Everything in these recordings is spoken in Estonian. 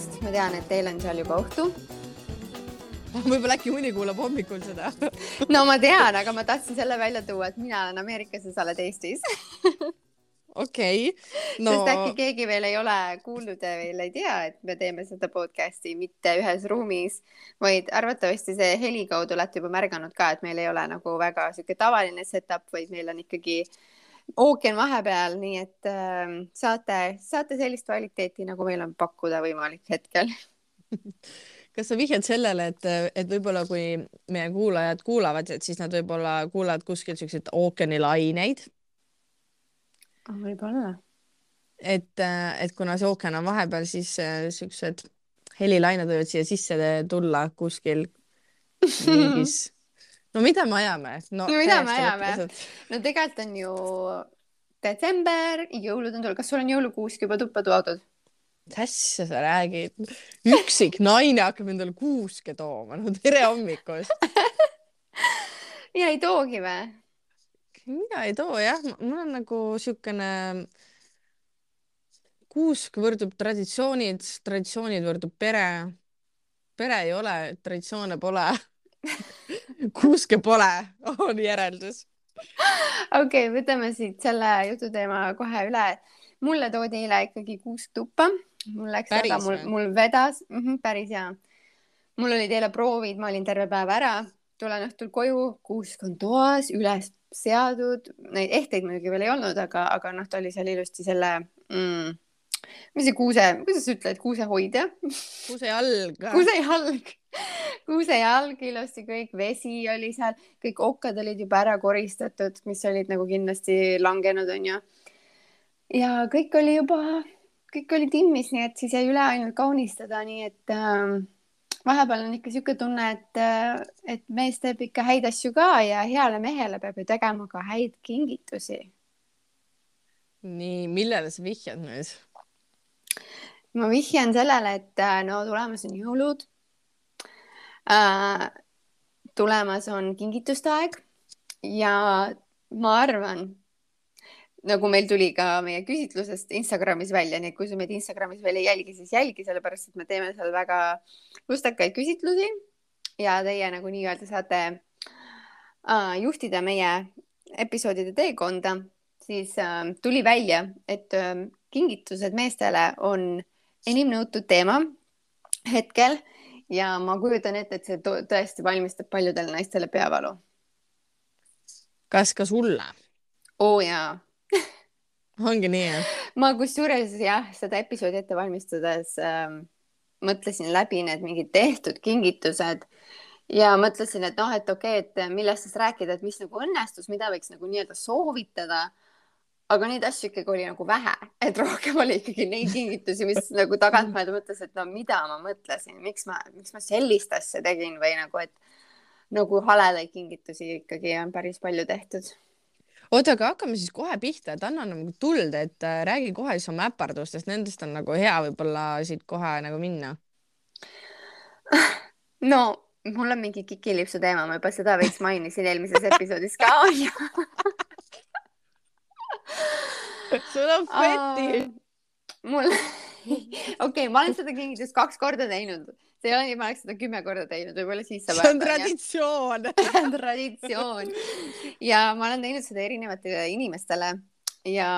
tulemast, ma tean, et teil on seal juba õhtu. võib-olla äkki mõni kuulab hommikul seda no ma tean, aga ma tahtsin selle välja tuua, et mina olen Ameerikas ja sa oled Eestis okei okay. no.... sest äkki keegi veel ei ole kuulnud ja veel ei tea, et me teeme seda podcast'i mitte ühes ruumis, vaid arvatavasti see heli kaudu olete juba märganud ka, et meil ei ole nagu väga sihuke tavaline setup, vaid meil on ikkagi ookean vahepeal, nii et äh, saate, saate sellist kvaliteeti, nagu meil on pakkuda võimalik hetkel kas sa vihjad sellele, et, et võib-olla kui meie kuulajad kuulavad, et siis nad võib-olla kuulavad kuskil siukseid ookeanilaineid? võib-olla. et, et kuna see ookean on vahepeal, siis äh, siuksed helilained võivad siia sisse tulla kuskil mingis no mida me ajame? no, no mida me ajame? no tegelikult on ju detsember, jõulud on tulnud, kas sul on jõulukuusk juba tuppa toodud? mis asja sa räägid? üksik naine hakkab endale kuuske tooma, no tere hommikust ja ei toogi või? mina ei too jah, mul on nagu siukene kuusk võrdub traditsioonid, traditsioonid võrdub pere. pere ei ole, traditsioone pole kuuske pole, on järeldus. okei okay,, võtame siit selle jututeema kohe üle. mulle toodi eile ikkagi kuusk tuppa, mul läks päris, väga, mul, mul vedas mm, -hmm, päris hea. mul olid eile proovid, ma olin terve päev ära, tulen õhtul koju, kuusk on toas, üles seatud, neid ehteid muidugi veel ei olnud, aga, aga noh, ta oli seal ilusti selle mm, mis see kuuse, kuidas sa ütled, kuusehoidja? kuusejalg. kuusejalg, kuusejalg ilusti kõik, vesi oli seal, kõik okkad olid juba ära koristatud, mis olid nagu kindlasti langenud, onju. ja kõik oli juba, kõik oli timmis, nii et siis jäi üle ainult kaunistada, nii et äh, vahepeal on ikka niisugune tunne, et, äh, et mees teeb ikka häid asju ka ja heale mehele peab ju tegema ka häid kingitusi. nii, millele sa vihjad nüüd? ma vihjan sellele, et äh, no tulemas on jõulud. Tulemas on kingituste aeg ja ma arvan, nagu meil tuli ka meie küsitlusest Instagramis välja, nii et kui sa meid Instagramis veel ei jälgi, siis jälgi, sellepärast et me teeme seal väga lustakaid küsitlusi ja teie nagu nii-öelda saate äh, juhtida meie episoodide teekonda, siis äh, tuli välja, et äh, kingitused meestele on enim nõutud teema hetkel ja ma kujutan ette, et see tõesti valmistab paljudele naistele peavalu. kas ka sulle? oo oh, jaa ongi nii jah? ma kusjuures jah, seda episoodi ette valmistades äh, mõtlesin läbi need mingid tehtud kingitused ja mõtlesin, et noh, et okei okay,, et millest siis rääkida, et mis nagu õnnestus, mida võiks nagu nii-öelda soovitada aga neid asju ikkagi oli nagu vähe, et rohkem oli ikkagi neid kingitusi, mis nagu tagantmõelda mõtles, et no mida ma mõtlesin, miks ma, miks ma sellist asja tegin või nagu, et nagu haledaid kingitusi ikkagi on päris palju tehtud. oota, aga hakkame siis kohe pihta, et anna nagu tuld, et äh, räägi kohe siis oma äpardustest, nendest on nagu hea võib-olla siit kohe nagu minna. no mul on mingi kikilipsu teema, ma juba seda veits mainisin eelmises episoodis ka onju sul on feti uh,. mul okei ma olen seda kingitust kaks korda teinud, see ei ole nii, ma oleks seda kümme korda teinud, võib-olla siis saab. see on traditsioon traditsioon ja ma olen teinud seda erinevatele inimestele ja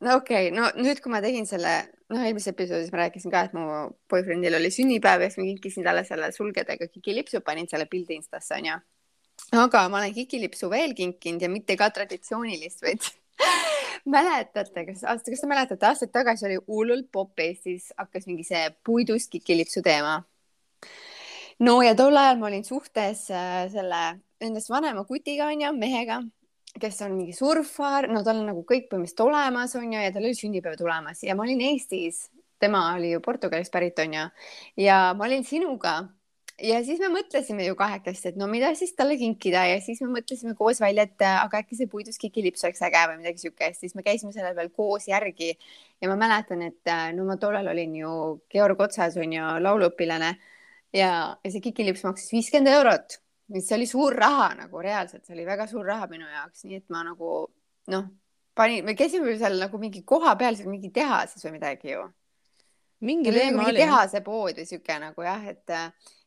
no okei okay,, no nüüd, kui ma tegin selle, noh, eelmises episoodis ma rääkisin ka, et mu boyfriend'il oli sünnipäev ja siis ma kinkisin talle selle sulgedega kikilipsu, panin selle pildi Instasse onju. aga ma olen kikilipsu veel kinkinud ja mitte ka traditsioonilist, vaid mäletate, kas, kas te mäletate, aastaid tagasi oli hullult popp Eestis, hakkas mingi see puidust kikilipsu teema. no ja tol ajal ma olin suhtes äh, selle endast vanema kutiga onju, mehega, kes on mingi surfar, no tal on nagu kõik põhimõtteliselt olemas onju ja tal oli sünnipäev tulemas ja ma olin Eestis, tema oli ju Portugalist pärit onju ja ma olin sinuga ja siis me mõtlesime ju kahekesti, et no mida siis talle kinkida ja siis me mõtlesime koos välja, et äh, aga äkki see puidust kikilips oleks äge või midagi siukest, siis me käisime selle peal koos järgi ja ma mäletan, et äh, no ma tollal olin ju Georg Otsas on ju lauluõpilane ja, ja see kikilips maksis viiskümmend eurot, mis oli suur raha nagu reaalselt, see oli väga suur raha minu jaoks, nii et ma nagu noh, panin, me käisime seal nagu mingi koha peal seal mingi tehases või midagi ju. Mingi nagu teema oli. tehase pood või siuke nagu jah, et,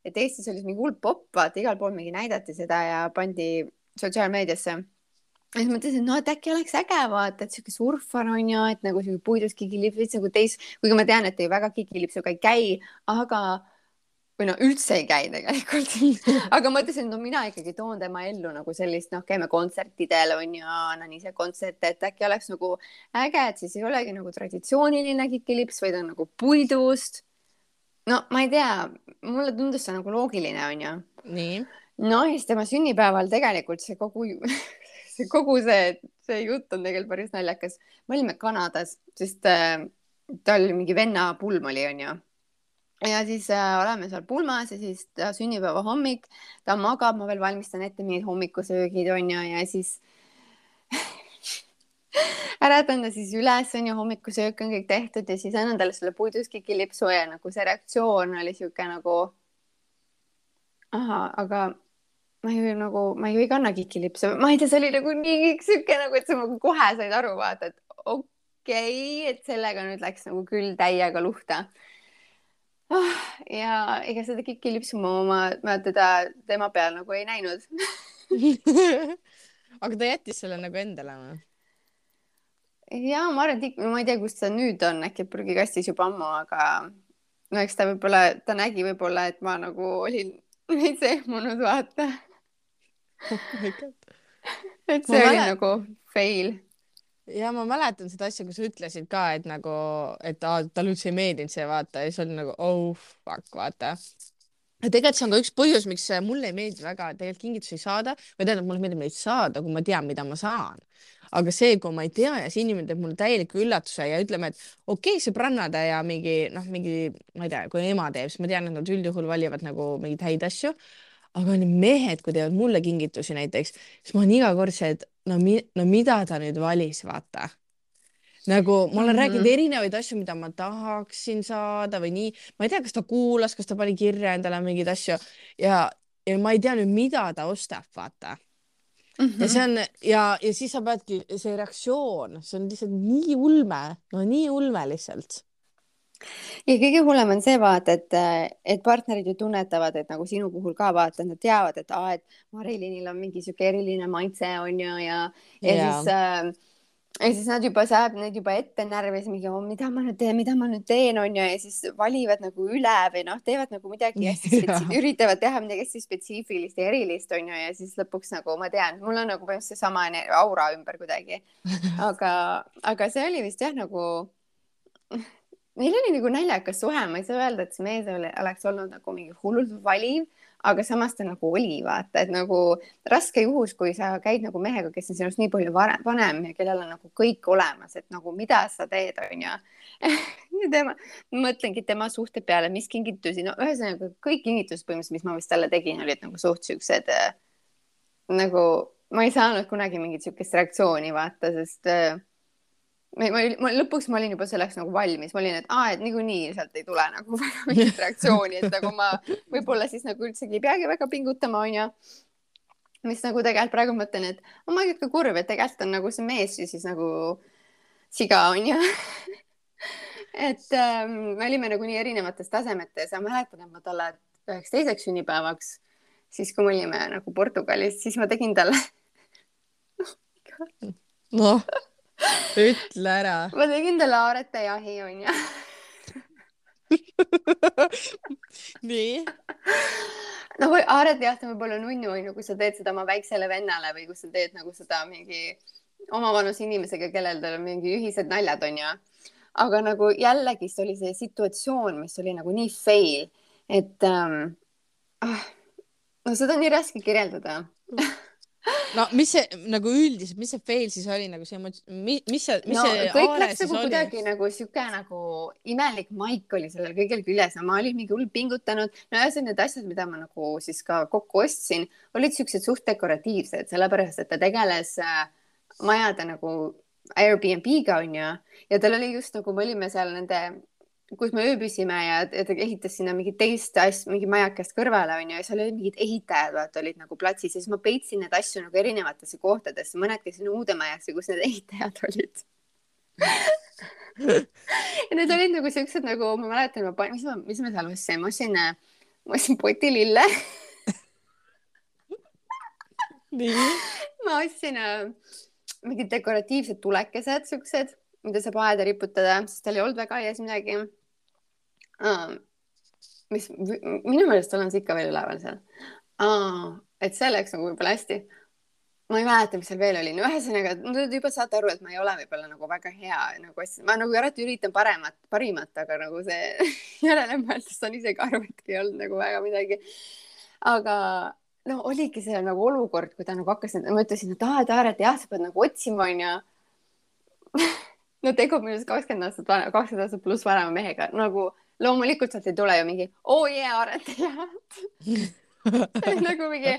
et Eestis oli mingi hull popp, vaata igal pool mingi näidati seda ja pandi sotsiaalmeediasse. ja siis mõtlesin, no et äkki oleks äge vaata, et siuke surfar on ju, et nagu siuke puidust kikilips, veits nagu teis, kuigi ma tean, et te ju väga kikilipsuga ei käi, aga või no üldse ei käi tegelikult, aga mõtlesin, no mina ikkagi toon tema ellu nagu sellist, noh, käime kontsertidel on ju, annan ise kontserte, et äkki oleks nagu äge, et siis ei olegi nagu traditsiooniline kikilips, vaid on nagu puidust. No ma ei tea, mulle tundus see nagu loogiline onju. nii, no ja siis tema sünnipäeval tegelikult see kogu, see kogu see, see jutt on tegelikult päris naljakas. me olime Kanadas, sest äh, tal oli mingi venna pulm oli onju ja siis äh, oleme seal pulmas ja siis ta sünnipäeva hommik, ta magab, ma veel valmistan ette mingid hommikusöögid onju ja siis äratan ta siis üles onju, hommikusöök on kõik tehtud ja siis annan talle selle puiduskikilipsu ja nagu see reaktsioon oli siuke nagu ahah, aga ma ju nagu, ma ju ei kanna kikilipsu, ma ei tea, see oli nagu nii siuke nagu, et sa nagu kohe said aru, vaata, et okei okay,, et sellega nüüd läks nagu küll täiega luhta oh,. ja ega seda kikilipsu ma oma, ma teda, tema peal nagu ei näinud. aga ta jättis selle nagu endale või? Ja ma arvan, et ma ei tea, kus ta nüüd on, äkki prügikastis juba ammu, aga no eks ta võib-olla, ta nägi võib-olla, et ma nagu olin veits ehmunud, vaata. oh et Ma see oli mäle- nagu fail. ja ma mäletan seda asja, kui sa ütlesid ka, et nagu, et aa, talle üldse ei meeldinud see vaata ja siis oli nagu oh fuck vaata. ja tegelikult see on ka üks põhjus, miks mulle ei meeldi väga tegelikult kingitusi saada või tähendab, mulle meeldib neid saada, kui ma tean, mida ma saan. Aga see, kui ma ei tea ja see inimene teeb mulle täieliku üllatuse ja ütleme, et okei okay,, sõbrannade ja mingi noh, mingi ma ei tea, kui ema teeb, siis ma tean, et nad üldjuhul valivad nagu mingeid häid asju. aga need mehed, kui teevad mulle kingitusi näiteks, siis ma olen iga kord see, et no mi-, no mida ta nüüd valis, vaata. nagu ma olen mm. -hmm. rääkinud erinevaid asju, mida ma tahaksin saada või nii, ma ei tea, kas ta kuulas, kas ta pani kirja endale mingeid asju ja, ja ma ei tea nüüd, mida ta ostab, vaata. Ja see on ja, ja siis sa peadki, see reaktsioon, see on lihtsalt nii ulme, no nii ulme lihtsalt. ja kõige hullem on see vaata, et, et partnerid ju tunnetavad, et nagu sinu puhul ka vaata, nad teavad, et aa, et Mari-Linil on mingi sihuke eriline maitse on ju ja, ja Jaa. siis äh, ja siis nad juba, see ajab neid juba ette närvi, siis mingi, mida ma nüüd teen, mida ma nüüd teen, onju, ja siis valivad nagu üle või noh, teevad nagu midagi hästi spetsi-, üritavad teha midagi hästi spetsiifilist ja erilist, onju, ja siis lõpuks nagu ma tean, mul on nagu põhimõtteliselt seesama aura ümber kuidagi. aga, aga see oli vist jah, nagu meil oli nagu naljakas suhe, ma ei saa öelda, et see mees oli, oleks olnud nagu mingi hullult valiv, aga samas ta nagu oli, vaata, et nagu raske juhus, kui sa käid nagu mehega, kes on sinust nii palju vare- vanem ja kellel on nagu kõik olemas, et nagu mida sa teed, onju. ja tema, ma mõtlengi tema suhte peale, mis kingitusi, no ühesõnaga kõik kingitused põhimõtteliselt, mis ma vist talle tegin, olid nagu suht siuksed äh, nagu ma ei saanud kunagi mingit siukest reaktsiooni vaata, sest äh, ma, ma, ma lõpuks ma olin juba selleks nagu valmis, ma olin, et aa, et niikuinii sealt ei tule nagu väga mingit reaktsiooni, et nagu ma võib-olla siis nagu üldsegi ei peagi väga pingutama, onju. mis nagu tegelikult praegu mõtlen, et oh my god, kui kurb, et tegelikult on nagu see mees ju siis nagu siga onju. et ähm, me olime nagu nii erinevates tasemetes ja mäletan, et ma talle üheks teiseks sünnipäevaks, siis kui me olime nagu Portugalis, siis ma tegin talle noh, ütle ära. ma tegin talle aaretejahi onju. nii, no või aaretejaht on võib-olla nunnu onju, kui sa teed seda oma väiksele vennale või kui sa teed nagu seda mingi omavanuse inimesega, kellel teil on mingi ühised naljad onju. aga nagu jällegist oli see situatsioon, mis oli nagu nii fail, et ähm, ah, no seda on nii raske kirjeldada. No mis see nagu üldiselt, mis see fail siis oli nagu see mis, mis see, mis no see kõik läks nagu kuidagi nagu sihuke nagu imelik maik oli sellel kõigel küljes ja ma olin mingi hull pingutanud. no ühesõnaga need asjad, mida ma nagu siis ka kokku ostsin, olid siuksed suht dekoratiivsed, sellepärast et ta tegeles äh, majade nagu Airbnb-ga onju ja tal oli just nagu me olime seal nende, kus me ööbisime ja, ta ehitas sinna mingit teist asja, mingi majakest kõrvale onju ja seal olid mingid ehitajad, vaata olid nagu platsis ja siis ma peitsin need asju nagu erinevatesse kohtadesse, mõned käisin uude majasse, kus need ehitajad olid. ja need olid nagu siuksed nagu ma mäletan, ma panin, mis ma, mis ma seal ostsin, ma ostsin, ma ostsin potilille. Nii, ma ostsin äh, mingid dekoratiivsed tulekesed, siuksed, mida saab aeda riputada, sest tal ei olnud väga aias midagi uh,. mis minu meelest on see ikka veel üleval seal uh,. et see läks nagu võib-olla hästi. ma ei mäleta, mis seal veel oli, no ühesõnaga, no te juba saate aru, et ma ei ole võib-olla nagu väga hea nagu asja, ma nagu alati üritan paremat, parimat, aga nagu see järele mõeldes saan isegi aru, et ei olnud nagu väga midagi. aga no oligi see nagu olukord, kui ta nagu hakkas, ma ütlesin, et aa, Taare, et jah, sa pead nagu otsima, onju. no tegu on minust kakskümmend aastat kakskümmend aastat pluss vanema mehega, nagu loomulikult sealt ei tule ju mingi oo oh, jee, Aret tead. nagu mingi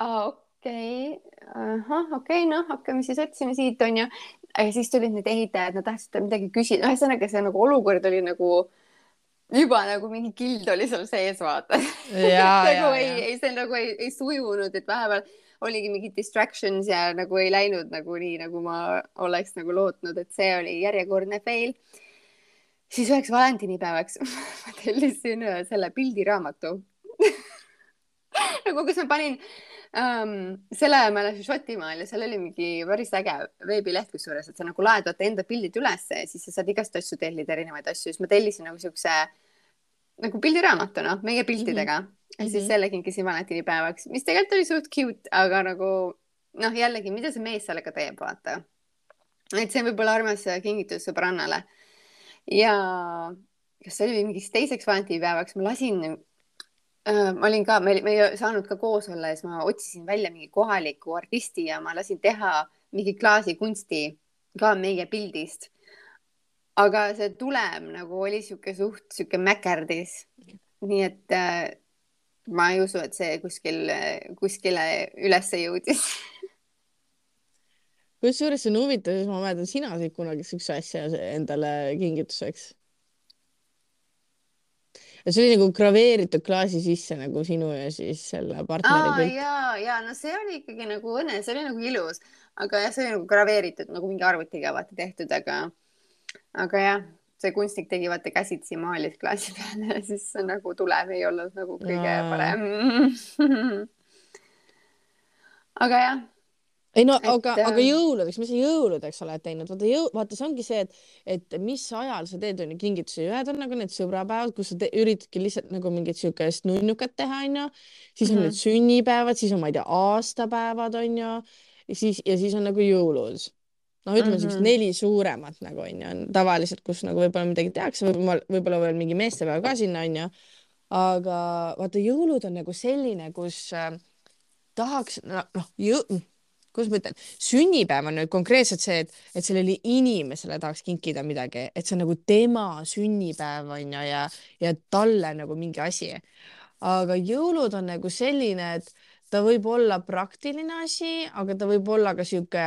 okei, ahah, okei, noh, hakkame siis otsima siit, onju. ja siis tulid need ehitajad, nad tahtsid midagi küsida, ühesõnaga see nagu olukord oli nagu juba nagu mingi kild oli seal sees, vaata. nagu, ei, ei see nagu ei, ei sujunud, et vahepeal oligi mingid distractions ja nagu ei läinud nagu nii, nagu ma oleks nagu lootnud, et see oli järjekordne fail. Siis üheks valentinipäevaks ma tellisin ühe selle pildiraamatu nagu, kus ma panin um,, selle ma elasin Šotimaal ja seal oli mingi päris äge veebileht kusjuures, et sa nagu laed vaata enda pildid ülesse ja siis sa saad igast asju tellida, erinevaid asju, siis ma tellisin nagu siukse nagu pildiraamatu noh, meie piltidega mm. -hmm. ja siis Mhm. selle kinkisin valentinipäevaks, mis tegelikult oli suht cute, aga nagu noh, jällegi, mida see mees sellega teeb, vaata. et see võib olla armas kingitus sõbrannale. Ja kas see oli mingiks teiseks valentinipäevaks, ma lasin äh, ma olin ka, me, ei saanud ka koos olla ja siis ma otsisin välja mingi kohaliku artisti ja ma lasin teha mingi klaasikunsti ka meie pildist. aga see tulem nagu oli sihuke suht sihuke mäkerdis. nii et äh, ma ei usu, et see kuskil, kuskile ülesse jõudis. kusjuures see on huvitav, sest ma mäletan, sina said kunagi siukse asja endale kingituseks. ja see oli nagu graveeritud klaasi sisse nagu sinu ja siis selle partneri pilt. ja, ja no see oli ikkagi nagu õnne, see oli nagu ilus, aga jah, see oli nagu graveeritud nagu mingi arvutiga vaata tehtud, aga, aga jah, see kunstnik tegi vaata käsitsi maalis klaasi peale ja siis nagu tulem ei olnud nagu kõige Aa. parem. aga jah, ei no Et, aga, aga äh, jõuludeks, mis sa jõuludeks oled teinud, vaata jõu, vaata, see ongi see, et, et mis ajal sa teed onju kingitusi, ühed on nagu need sõbrapäevad, kus sa üritadki lihtsalt nagu mingit siukest nunnukat teha onju, siis on Mhm. need sünnipäevad, siis on, ma ei tea, aastapäevad onju, ja siis, ja siis on nagu jõulud. noh, ütleme Mhm. siuksed neli suuremat nagu onju on tavaliselt, kus nagu võib-olla midagi tehakse, võib-olla, võib-olla veel mingi meestepäev ka sinna onju. aga vaata, jõulud on nagu selline, kus äh, tahaks noh no, jõ-, kuidas ma ütlen, sünnipäev on nüüd konkreetselt see, et, et sellele inimesele tahaks kinkida midagi, et see on nagu tema sünnipäev on ju ja, ja talle nagu mingi asi. aga jõulud on nagu selline, et ta võib olla praktiline asi, aga ta võib olla ka sihuke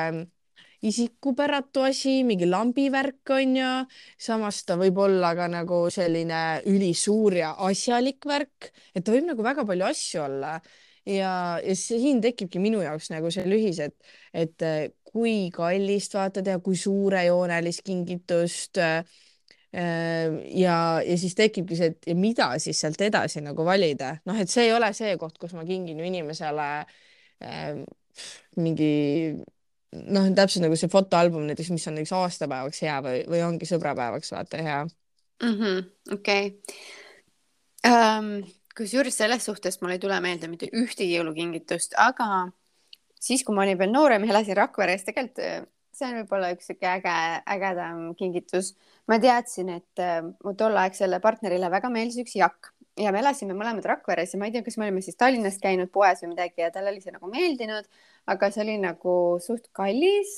isikupäratu asi, mingi lambivärk on ju, samas ta võib olla ka nagu selline ülisuur ja asjalik värk, et ta võib nagu väga palju asju olla ja, ja siin tekibki minu jaoks nagu see lühis, et, et kui kallist vaata teha, kui suurejoonelist kingitust äh, ja, ja siis tekibki see, et mida siis sealt edasi nagu valida, noh, et see ei ole see koht, kus ma kingin ju inimesele äh, mingi noh, täpselt nagu see fotoalbum näiteks, mis on näiteks aastapäevaks hea või, või ongi sõbrapäevaks vaata hea. okei. Kusjuures selles suhtes mul ei tule meelde mitte ühtegi jõulukingitust, aga siis, kui ma olin veel noorem ja elasin Rakveres, tegelikult äh, see on võib-olla üks sihuke äge, ägedam kingitus. ma teadsin, et äh, mu tolleaegsele partnerile väga meeldis üks jakk ja me elasime mõlemad Rakveres ja ma ei tea, kas me olime siis Tallinnas käinud poes või midagi ja talle oli see nagu meeldinud, aga see oli nagu suht kallis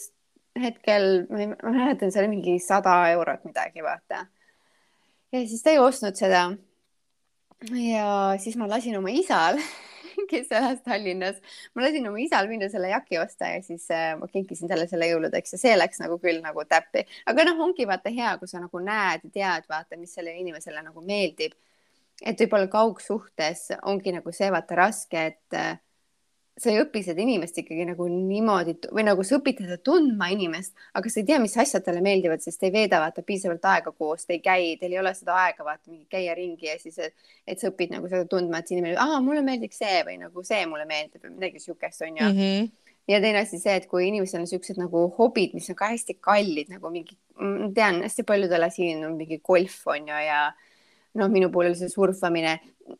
hetkel, ma ei mäletan, see oli mingi sada eurot midagi, vaata. ja siis ta ei ostnud seda. Ja siis ma lasin oma isal, kes elas Tallinnas, ma lasin oma isal minna selle jaki osta ja siis äh, ma kinkisin talle selle jõuludeks ja see läks nagu küll nagu täppi, aga noh, ongi vaata hea, kui sa nagu näed ja tead, vaata, mis sellele inimesele nagu meeldib. et võib-olla kaugsuhtes ongi nagu see vaata raske, et äh, sa ei õpi seda inimest ikkagi nagu niimoodi või nagu sa õpid teda tundma inimest, aga sa ei tea, mis asjad talle meeldivad, sest te ei veeda vaata piisavalt aega koos, te ei käi, teil ei ole seda aega vaata mingi käia ringi ja siis, et sa õpid nagu seda tundma, et see inimene, aa, mulle meeldiks see või nagu see mulle meeldib või midagi siukest onju mm. -hmm ja teine asi see, et kui inimesel on siuksed nagu hobid, mis on ka hästi kallid, nagu mingi, ma tean hästi paljudele siin on mingi golf on ju ja noh, minu puhul oli see surfamine.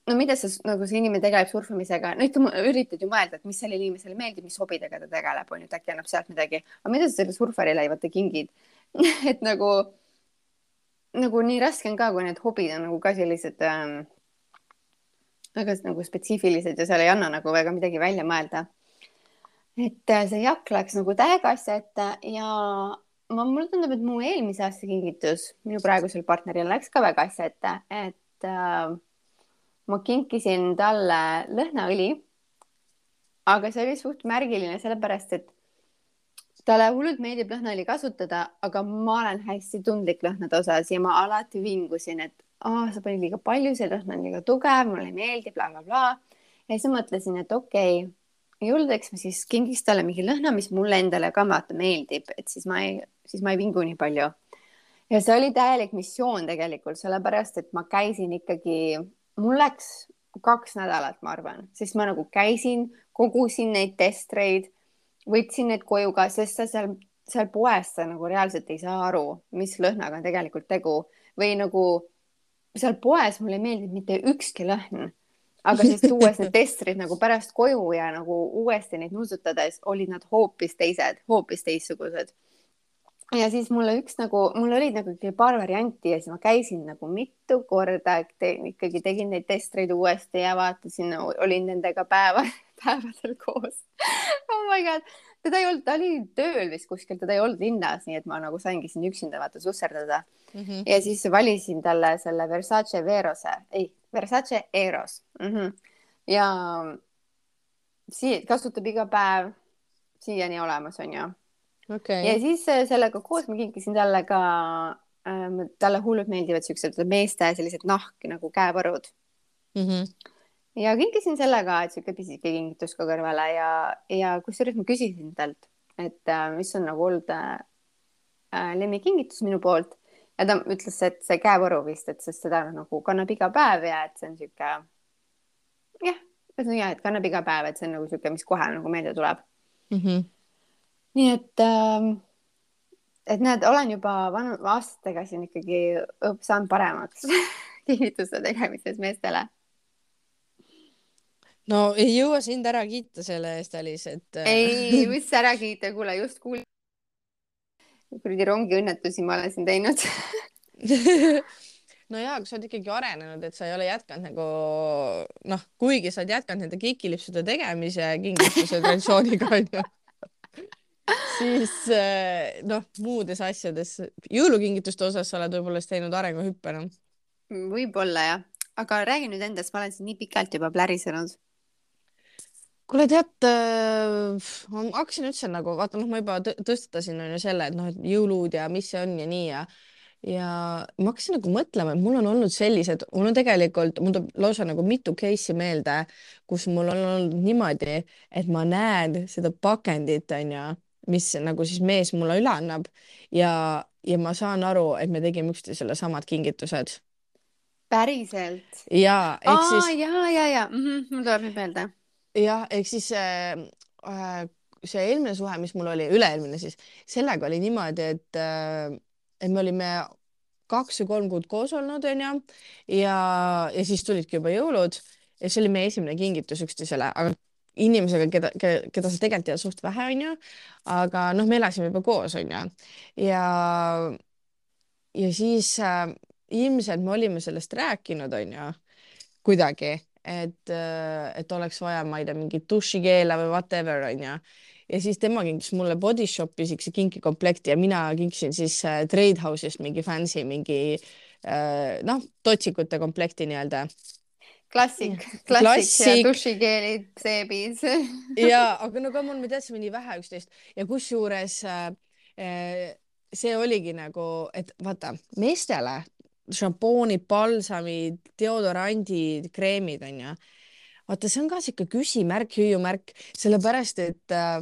no mida sa nagu see inimene tegeleb surfamisega, no ikka üritad ju mõelda, et mis sellele inimesele meeldib, mis hobidega ta tegeleb, on ju, et äkki annab sealt midagi, aga mida sa selle surfarile vaata kingid et nagu, nagu nii raske on ka, kui need hobid on nagu ka sellised ähm, väga nagu spetsiifilised ja seal ei anna nagu väga midagi välja mõelda. et äh, see jakk läks nagu täiega asja ette ja ma, mulle tundub, et mu eelmise aasta kingitus minu praegusel partneril läks ka väga asja ette, et äh, ma kinkisin talle lõhnaõli. aga see oli suht märgiline, sellepärast et talle hullult meeldib lõhnaõli kasutada, aga ma olen hästi tundlik lõhnade osas ja ma alati vingusin, et aa, sa panid liiga palju, see lõhn on liiga tugev, mulle ei meeldi bla,, blablabla. ja siis mõtlesin, et okei okay,, julgeks ma siis kingiks talle mingi lõhna, mis mulle endale ka vaata meeldib, et siis ma ei, siis ma ei vingu nii palju. ja see oli täielik missioon tegelikult, sellepärast et ma käisin ikkagi, mul läks kaks nädalat, ma arvan, sest ma nagu käisin, kogusin neid testreid, võtsin need koju ka, sest sa seal, seal poes sa nagu reaalselt ei saa aru, mis lõhnaga on tegelikult tegu või nagu seal poes mulle ei meeldinud mitte ükski lõhn aga siis tuues need testrid nagu pärast koju ja nagu uuesti neid nuusutades olid nad hoopis teised, hoopis teistsugused. ja siis mulle üks nagu, mul olid nagu ikkagi paar varianti ja siis ma käisin nagu mitu korda te, ikkagi tegin neid testreid uuesti ja vaatasin, olin nendega päeva, päevadel koos oh my god, teda ei olnud, ta oli tööl vist kuskil, teda ei olnud linnas, nii et ma nagu saingi siin üksinda vaata susserdada mm. -hmm. ja siis valisin talle selle Versace Verose, ei Versace Eros mm. -hmm. ja sii-, kasutab iga päev siiani olemas, onju okay.. ja siis äh, sellega koos ma kinkisin talle ka ähm,, talle hullult meeldivad siuksed meeste sellised nahk nagu käevarud mm. -hmm. ja kinkisin selle ka, et sihuke pisike kingitus ka kõrvale ja, ja kusjuures ma küsisin talt, et äh, mis on nagu olnud äh, äh lemmikkingitus minu poolt ja ta ütles, et see käevõru vist, et sest seda nagu kannab iga päev ja et see on sihuke jah, ühesõnaga jah, et kannab iga päev, et see on nagu sihuke, mis kohe nagu meelde tuleb mm. -hmm. nii et äh, et näed, olen juba vanu, aastatega siin ikkagi saanud paremaks kingituste tegemises meestele. no ei jõua sind ära kiita selle eest, Alice, et. Äh, ei, mis ära kiita, kuule just kuulsin kuradi rongiõnnetusi ma olen siin teinud. No ja, aga sa oled ikkagi arenenud, et sa ei ole jätkanud nagu noh, kuigi sa oled jätkanud nende kikilipsude tegemise kingituse traditsiooniga onju siis eh, noh, muudes asjades, jõulukingituste osas sa oled võib-olla siis teinud arenguhüppe noh. võib-olla jah, aga räägi nüüd endast, ma olen siin nii pikalt juba plärisenud kuule, tead äh,, ma hakkasin üldse nagu vaata, noh, ma juba tõstatasin on ju selle, et noh, et jõulud ja mis see on ja nii ja ja ma hakkasin nagu mõtlema, et mul on olnud sellised, mul on tegelikult, mul tuleb lausa nagu mitu case'i meelde, kus mul on olnud niimoodi, et ma näen seda pakendit, onju, mis nagu siis mees mulle üle annab ja, ja ma saan aru, et me tegime üksteisele samad kingitused. päriselt? ja, ehk Aa, siis. ja, ja, ja mm, -hmm, mul tuleb nüüd meelde jah, ehk siis äh, äh, see eelmine suhe, mis mul oli, üle-eelmine siis, sellega oli niimoodi, et äh,, et me olime kaks või kolm kuud koos olnud, onju, ja, ja siis tulidki juba jõulud ja see oli meie esimene kingitus üksteisele, aga inimesega, keda, keda, keda sa tegelikult tead suht vähe, onju, aga noh, me elasime juba koos, onju, ja, ja siis äh, ilmselt me olime sellest rääkinud, onju, kuidagi et, äh, et oleks vaja, ma ei tea, mingit dušikeela või whatever onju. ja siis tema kinkis mulle Body Shopi siukse kinkikomplekti ja mina kinkisin siis äh, Trade House'ist mingi fancy mingi äh, noh, totsikute komplekti nii-öelda. Klassik, klassik ja dušikeelid seebis. Ja, aga no come on, me teadsime nii vähe üksteist. Ja kusjuures äh, see oligi nagu, et vaata meestele šampoonid, palsamid, deodorandid, kreemid onju. Vaata, see on ka sihuke küsimärk, hüüumärk, sellepärast et äh,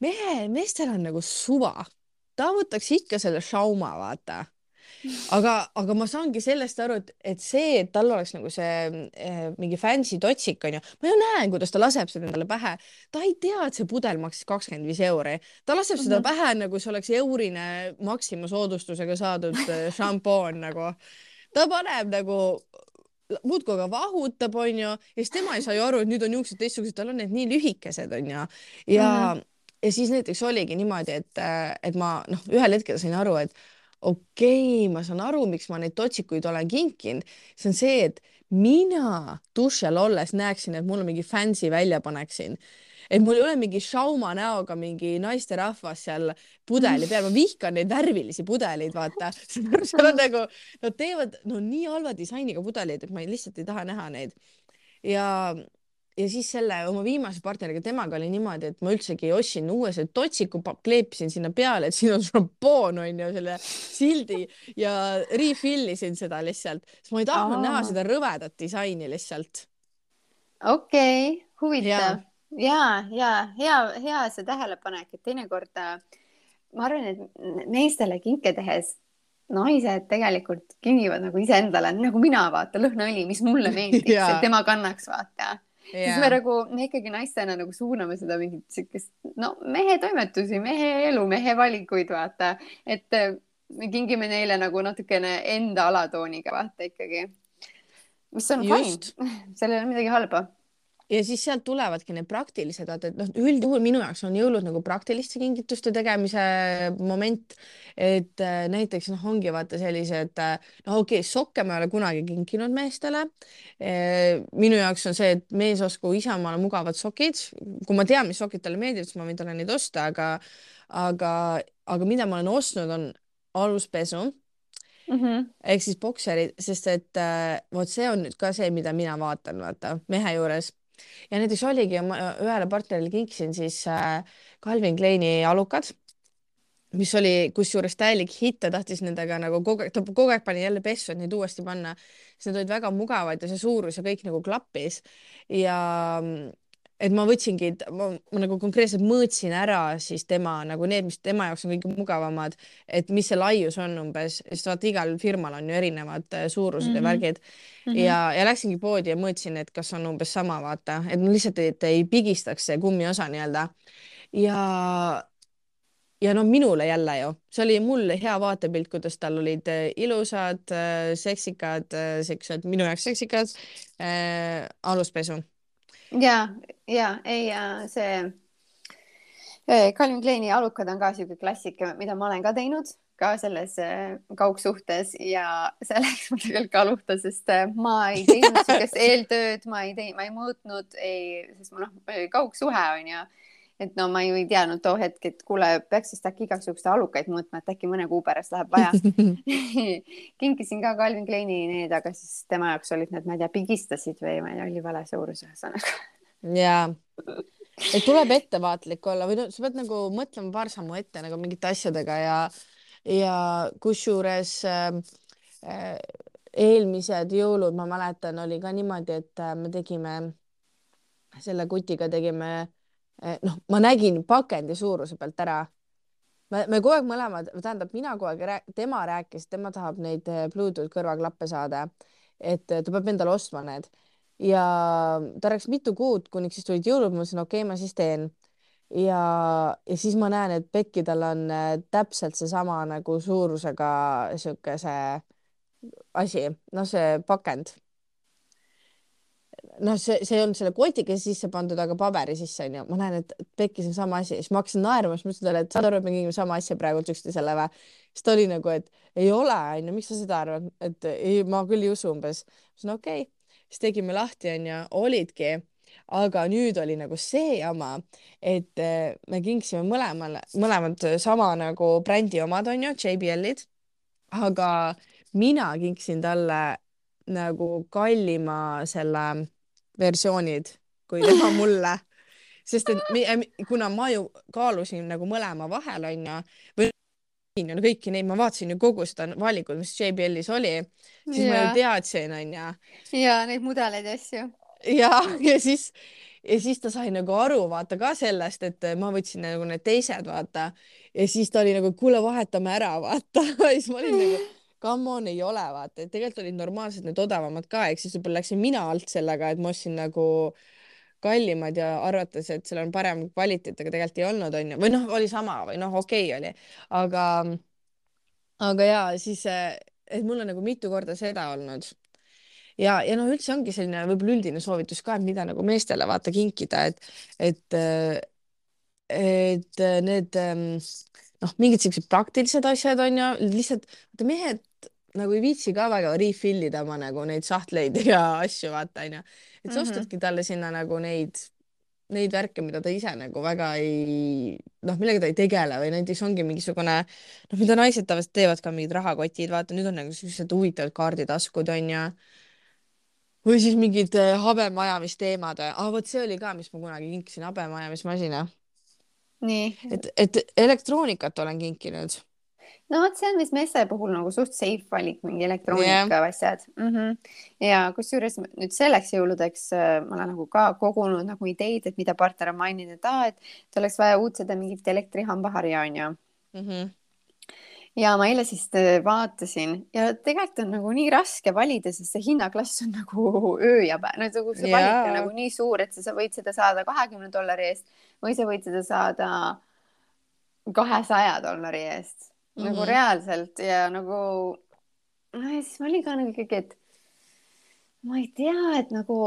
mehe, meestel on nagu suva, ta võtaks ikka selle šauma, vaata aga, aga ma saangi sellest aru, et, et see, et tal oleks nagu see eh, mingi fancy totsik onju, ma ju näen, kuidas ta laseb seda endale pähe. ta ei tea, et see pudel maksis kakskümmend viis euri, ta laseb mm -hmm. seda mhm. pähe nagu see oleks eurine Maxima soodustusega saadud eh, šampoon nagu. ta paneb nagu muudkui aga vahutab, onju, ja siis tema ei saa ju aru, et nüüd on juuksed teistsugused, tal on need nii lühikesed, onju. ja mm, -hmm. ja siis näiteks oligi niimoodi, et, et ma noh, ühel hetkel sain aru, et okei okay,, ma saan aru, miks ma neid totsikuid olen kinkinud, see on see, et mina duši all olles näeksin, et mul mingi fancy välja paneksin et mul ei ole mingi šauma näoga mingi naisterahvas seal pudeli peal, ma vihkan neid värvilisi pudeleid, vaata. seal on nagu, nad teevad no nii halva disainiga pudeleid, et ma ei, lihtsalt ei taha näha neid. ja ja siis selle oma viimase partneriga, temaga oli niimoodi, et ma üldsegi ostsin uue selle totsiku, kleepisin sinna peale, et siin on šampoon on ju selle sildi ja refill isin seda lihtsalt, sest ma ei tahtnud Aa. näha seda rõvedat disaini lihtsalt. okei okay,, huvitav ja, ja hea, hea see tähelepanek, et teinekord äh, ma arvan, et meestele kinke tehes naised tegelikult kingivad nagu iseendale, nagu mina vaata lõhnaõli, mis mulle meeldiks, et tema kannaks, vaata yeah.. siis me nagu, me ikkagi naistena nagu suuname seda mingit siukest, no mehe toimetusi, mehe elu, mehe valikuid, vaata, et äh, me kingime neile nagu natukene enda alatooniga, vaata ikkagi. mis on fine, seal ei ole midagi halba ja siis sealt tulevadki need praktilised, vaata, et noh, üldjuhul minu jaoks on jõulud nagu praktiliste kingituste tegemise moment. et äh, näiteks noh, ongi vaata sellised, äh, no okei okay,, sokke ma ei ole kunagi kinkinud meestele. Äh, minu jaoks on see, et mees ostku Isamaale mugavad sokid, kui ma tean, mis sokid talle meeldivad, siis ma võin talle neid osta, aga, aga, aga mida ma olen ostnud, on aluspesu mm -hmm. ehk siis bokserid, sest et äh, vot see on nüüd ka see, mida mina vaatan, vaata mehe juures ja näiteks oligi, ma ühele partnerile kinkisin siis äh, Calvin Kleini alukad, mis oli kusjuures täielik hitt, ta tahtis nendega nagu kogu aeg, ta kogu aeg pani jälle pessu, et neid uuesti panna, siis need olid väga mugavad ja see suurus ja kõik nagu klappis. Ja et ma võtsingi, ma, ma nagu konkreetselt mõõtsin ära siis tema nagu need, mis tema jaoks on kõige mugavamad, et mis see laius on umbes, sest vaata, igal firmal on ju erinevad äh, suurused mm -hmm. ja mhm. värgid mm. -hmm. ja, ja läksingi poodi ja mõõtsin, et kas on umbes sama, vaata, et no lihtsalt, et ei pigistaks see kummiosa nii-öelda. ja, ja noh, minule jälle ju, see oli mul hea vaatepilt, kuidas tal olid äh, ilusad, äh, seksikad, siuksed minu jaoks seksikad äh, aluspesu ja, ja ei, see Calvin Kleini alukad on ka siuke klassika, mida ma olen ka teinud ka selles eh, kaugsuhtes ja see läks mul tegelikult ka luhta, sest eh, ma ei teinud siukest eeltööd, ma ei teinud, ma ei mõõtnud, ei, sest noh, kaugsuhe on ju et no ma ju ei teadnud too hetk, et kuule, peaks vist äkki igaks juhuks alukaid mõõtma, et äkki mõne kuu pärast läheb vaja kinkisin ka Calvin Kleini need, aga siis tema jaoks olid need, ma ei tea, pigistasid või ma ei tea, oli vale suurus ühesõnaga. ja, et tuleb ettevaatlik olla või no sa pead nagu mõtlema paar sammu ette nagu mingite asjadega ja, ja kusjuures äh, äh, eelmised jõulud, ma mäletan, oli ka niimoodi, et äh, me tegime selle kutiga tegime äh, noh, ma nägin pakendi suuruse pealt ära. me, me kogu aeg mõlemad, tähendab, mina kogu aeg, tema rääkis, tema tahab neid eh, Bluetooth kõrvaklappe saada, et ta peab endale ostma need. Ja ta rääkis mitu kuud, kuniks siis tulid jõulud, ma mõtlesin, okei okay,, ma siis teen. Ja, ja siis ma näen, et Pekki tal on eh, täpselt seesama nagu suurusega siukese asi, noh, see pakend noh, see, see ei olnud selle kotiga sisse pandud, aga paberi sisse onju. ma näen, et pekkis on sama asi, siis ma hakkasin naerma, siis ma ütlesin talle, et saad aru, et me tegime sama asja praegu üksteisele või? siis ta oli nagu, et ei ole onju, miks sa seda arvad, et ei, ma küll ei usu umbes. ma ütlesin okei okay., siis tegime lahti onju, olidki aga nüüd oli nagu see jama, et eh, me kinkisime mõlemale, mõlemad sama nagu brändi omad onju, JBL-id, aga mina kinkisin talle nagu kallima selle versioonid kui tema mulle sest et kuna ma ju kaalusin nagu mõlema vahel onju või no kõiki neid, ma vaatasin ju kogu seda valikut, mis JBL-is oli, siis yeah. ma ju teadsin onju. ja neid mudeleid ja asju. ja, ja siis, ja siis ta sai nagu aru, vaata ka sellest, et ma võtsin nagu need teised, vaata. ja siis ta oli nagu, kuule, vahetame ära, vaata. ja siis ma olin nagu, come on, ei ole, vaata, et tegelikult olid normaalsed need odavamad ka, ehk siis võib-olla läksin mina alt sellega, et ma ostsin nagu kallimad ja arvates, et seal on parem kvaliteet, aga tegelikult ei olnud, onju, või noh, oli sama või noh, okei okay oli, aga, aga ja siis, et mul on nagu mitu korda seda olnud. Ja, ja noh, üldse ongi selline võib-olla üldine soovitus ka, et mida nagu meestele vaata kinkida, et, et, et need noh, mingid siuksed praktilised asjad on ju, lihtsalt vaata mehed nagu ei viitsi ka väga refill ida oma nagu neid sahtleid ja asju vaata onju, et sa mm -hmm. ostadki talle sinna nagu neid neid värke, mida ta ise nagu väga ei, noh, millega ta ei tegele või näiteks ongi mingisugune, noh, mida naised tavaliselt teevad ka mingid rahakotid, vaata, nüüd on nagu sellised huvitavad kaarditaskud onju või siis mingid äh, habemajamisteemad, ah vot see oli ka, mis ma kunagi kinkisin, habemajamismasina. nii. et, et elektroonikat olen kinkinud. No vot, see on vist meeste puhul nagu suht safe valik, mingi elektroonika yeah. asjad mm. -hmm. ja kusjuures nüüd selleks jõuludeks äh, ma olen nagu ka kogunud nagu ideid, et mida partner on maininud, et aa, et oleks vaja uut seda mingit elektrihambaharja onju mm. -hmm ja ma eile siis äh, vaatasin ja tegelikult on nagu nii raske valida, sest see hinnaklass on nagu öö ja päev, nagu see valik on nagu nii suur, et sa, sa võid seda saada kahekümne dollari eest või sa võid seda saada kahesaja dollari eest mm -hmm. nagu mhm. reaalselt ja nagu noh, ja siis ma olin ka nagu ikkagi, et ma ei tea, et nagu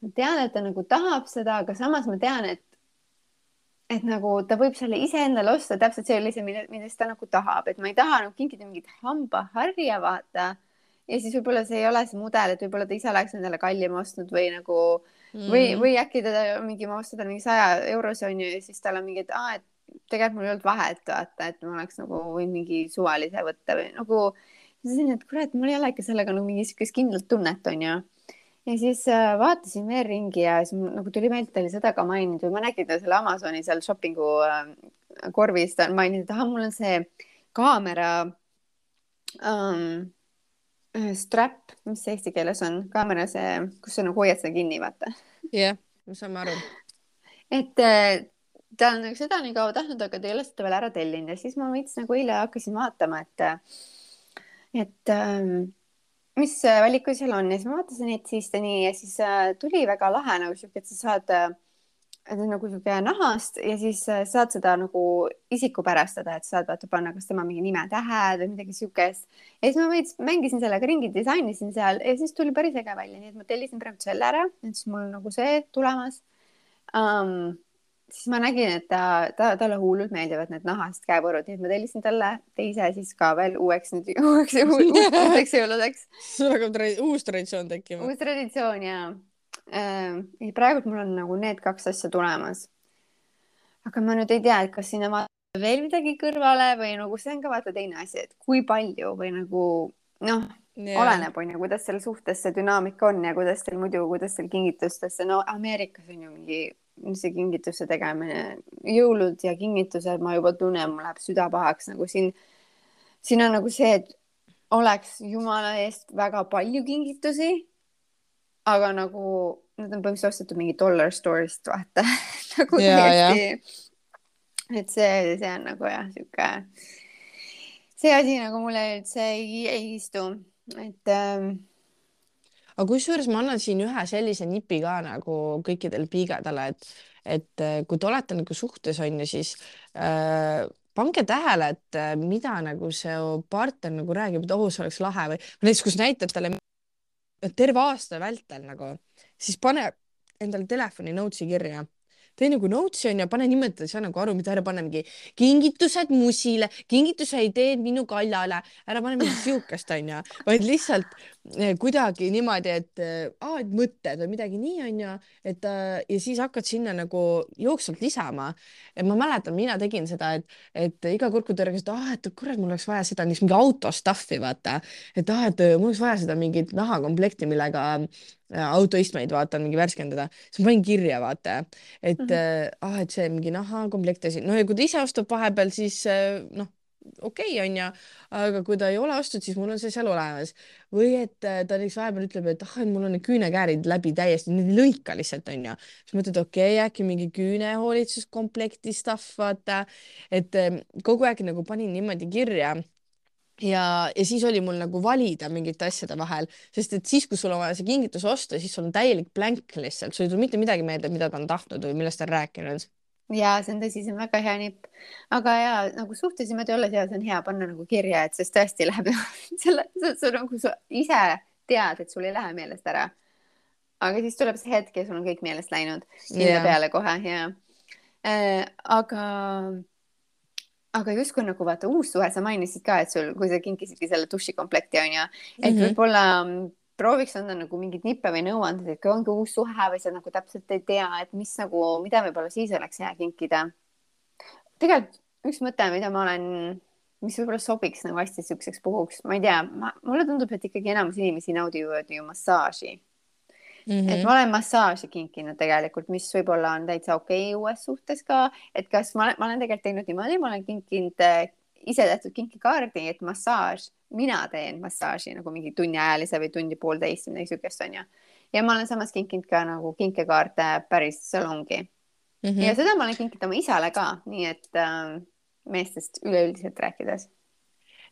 ma tean, et ta nagu tahab seda, aga samas ma tean, et et nagu ta võib selle iseendale osta täpselt sellise, millest ta nagu tahab, et ma ei taha nagu kinkida mingit hambaharja, vaata. ja siis võib-olla see ei ole see mudel, et võib-olla ta ise oleks endale kallima ostnud või nagu mm. või, või äkki ta mingi, ma ostan mingi saja eurose onju ja siis tal on mingi, et aa, et tegelikult mul ei olnud vahet, vaata, et ma oleks nagu võinud mingi suvalise võtta või nagu. siis, et kurat, mul ei ole ikka sellega nagu mingi siukest kindlat tunnet onju ja siis äh, vaatasin veel ringi ja siis nagu tuli meelde, oli seda ka maininud või ma nägin ta selle Amazoni seal shopping'u äh, korvis, maininud, et ahah, mul on see kaamera um, strap, mis eesti keeles on, kaamera see, kus sa nagu hoiad seda kinni, vaata. jah yeah,, me saame aru. et äh, ta on seda nii kaua tahtnud, aga ta ei ole seda veel ära tellinud. Ja siis ma veits nagu eile hakkasin vaatama, et, et ähm, mis valikuid seal on. Ja siis ma vaatasin, et siis ta nii ja siis äh, tuli väga lahe nagu siuke, et sa saad äh, nagu siuke nahast ja siis äh, saad seda nagu isikupärastada, et saad vaata panna, kas tema mingi nimetähed või midagi siukest. ja siis ma veits mängisin sellega ringi, disainisin seal ja siis tuli päris äge välja, nii et ma tellisin praegu selle ära, et siis mul on nagu see tulemas. Um, siis ma nägin, et ta, ta, talle hullult meeldivad need nahast käepõrud, nii et ma tellisin talle teise siis ka veel uueks nüüd uueks uuteks jõuludeks. sul hakkab uus traditsioon tekkima. uus traditsioon ja äh,. praegu mul on nagu need kaks asja tulemas. aga ma nüüd ei tea, et kas sinna vaadata veel midagi kõrvale või nagu see on ka vaata teine asi, et kui palju või nagu noh yeah., oleneb, on ju, kuidas seal suhtes see dünaamika on ja kuidas teil muidu, kuidas teil kingitustesse, no Ameerikas on ju mingi see kingituse tegemine, jõulud ja kingitused, ma juba tunnen, mul läheb süda pahaks nagu siin. siin on nagu see, et oleks jumala eest väga palju kingitusi. aga nagu need on põhimõtteliselt ostetud mingi dollar store'ist vaata nagu ja, täiesti. et see, see on nagu jah, sihuke, see asi nagu mulle üldse ei, ei istu, et ähm, aga kusjuures ma annan siin ühe sellise nipi ka nagu kõikidele piigadele, et, et äh, kui te olete nagu suhtes on ju, siis äh, pange tähele, et äh, mida nagu see partner nagu räägib, et oh, see oleks lahe või näiteks, kus näitab talle terve aasta vältel nagu, siis pane endale telefoni notes'i kirja. Tee nagu notes'i onju, pane nimetada, saa nagu aru, mida ära panna mingi kingitused musile, kingituse ideed minu kallale, ära pane mingit siukest onju, vaid lihtsalt kuidagi niimoodi, et eh, aa, et mõtted või midagi nii onju, et äh, ja siis hakkad sinna nagu jooksvalt lisama. et ma mäletan, mina tegin seda, et, et iga kord, kui ta rääkis, et ah, et kurat, mul oleks vaja seda, mingi auto stuff'i vaata, et ah, et mul oleks vaja seda mingit nahakomplekti, millega autoistmeid vaatan, mingi värskendada, siis ma panin kirja, vaata, et mm -hmm. ah, et see mingi nahakomplekt asi, no ja kui ta ise ostab vahepeal, siis noh, okei okay, onju, aga kui ta ei ole ostnud, siis mul on see seal olemas. või et äh, ta näiteks vahepeal ütleb, et ah, et mul on need küünekäärid läbi täiesti, need ei lõika lihtsalt onju. siis mõtled, okei okay,, äkki mingi küünehoolitsuskomplekti stuff, vaata, et ähm, kogu aeg nagu panin niimoodi kirja. Ja, ja siis oli mul nagu valida mingite asjade vahel, sest et siis, kui sul on vaja see kingitus osta, siis sul on täielik blank lihtsalt, sul ei tule mitte midagi meelde, mida ta on tahtnud või millest ta on rääkinud ja see on tõsi, see on väga hea nipp, aga ja nagu niimoodi olles ja see on hea panna nagu kirja, et sest tõesti läheb selle, sa nagu sa ise tead, et sul ei lähe meelest ära. aga siis tuleb see hetk ja sul on kõik meelest läinud yeah. peale kohe ja äh,. aga, aga justkui nagu vaata uus suhe, sa mainisid ka, et sul, kui sa kinkisidki selle dušikomplekti onju, et mm -hmm. võib-olla prooviks anda nagu mingeid nippe või nõuandeid, et kui ongi uus suhe või sa nagu täpselt ei tea, et mis nagu, mida võib-olla siis oleks hea kinkida. tegelikult üks mõte, mida ma olen, mis võib-olla sobiks nagu hästi siukseks puhuks, ma ei tea, mulle tundub, et ikkagi enamus inimesi naudivad ju massaaži mm. -hmm. et ma olen massaaži kinkinud tegelikult, mis võib-olla on täitsa okei okay uues suhtes ka, et kas ma olen, ma olen tegelikult teinud niimoodi, ma olen kinkinud äh, ise tehtud kinkikaardi, et massaaž mina teen massaaži nagu mingi tunniajalise või tundi poolteist või midagi siukest onju. ja ma olen samas kinkinud ka nagu kinkekaarte päris salongi mm. -hmm. ja seda ma olen kinkinud oma isale ka, nii et äh, meestest üleüldiselt rääkides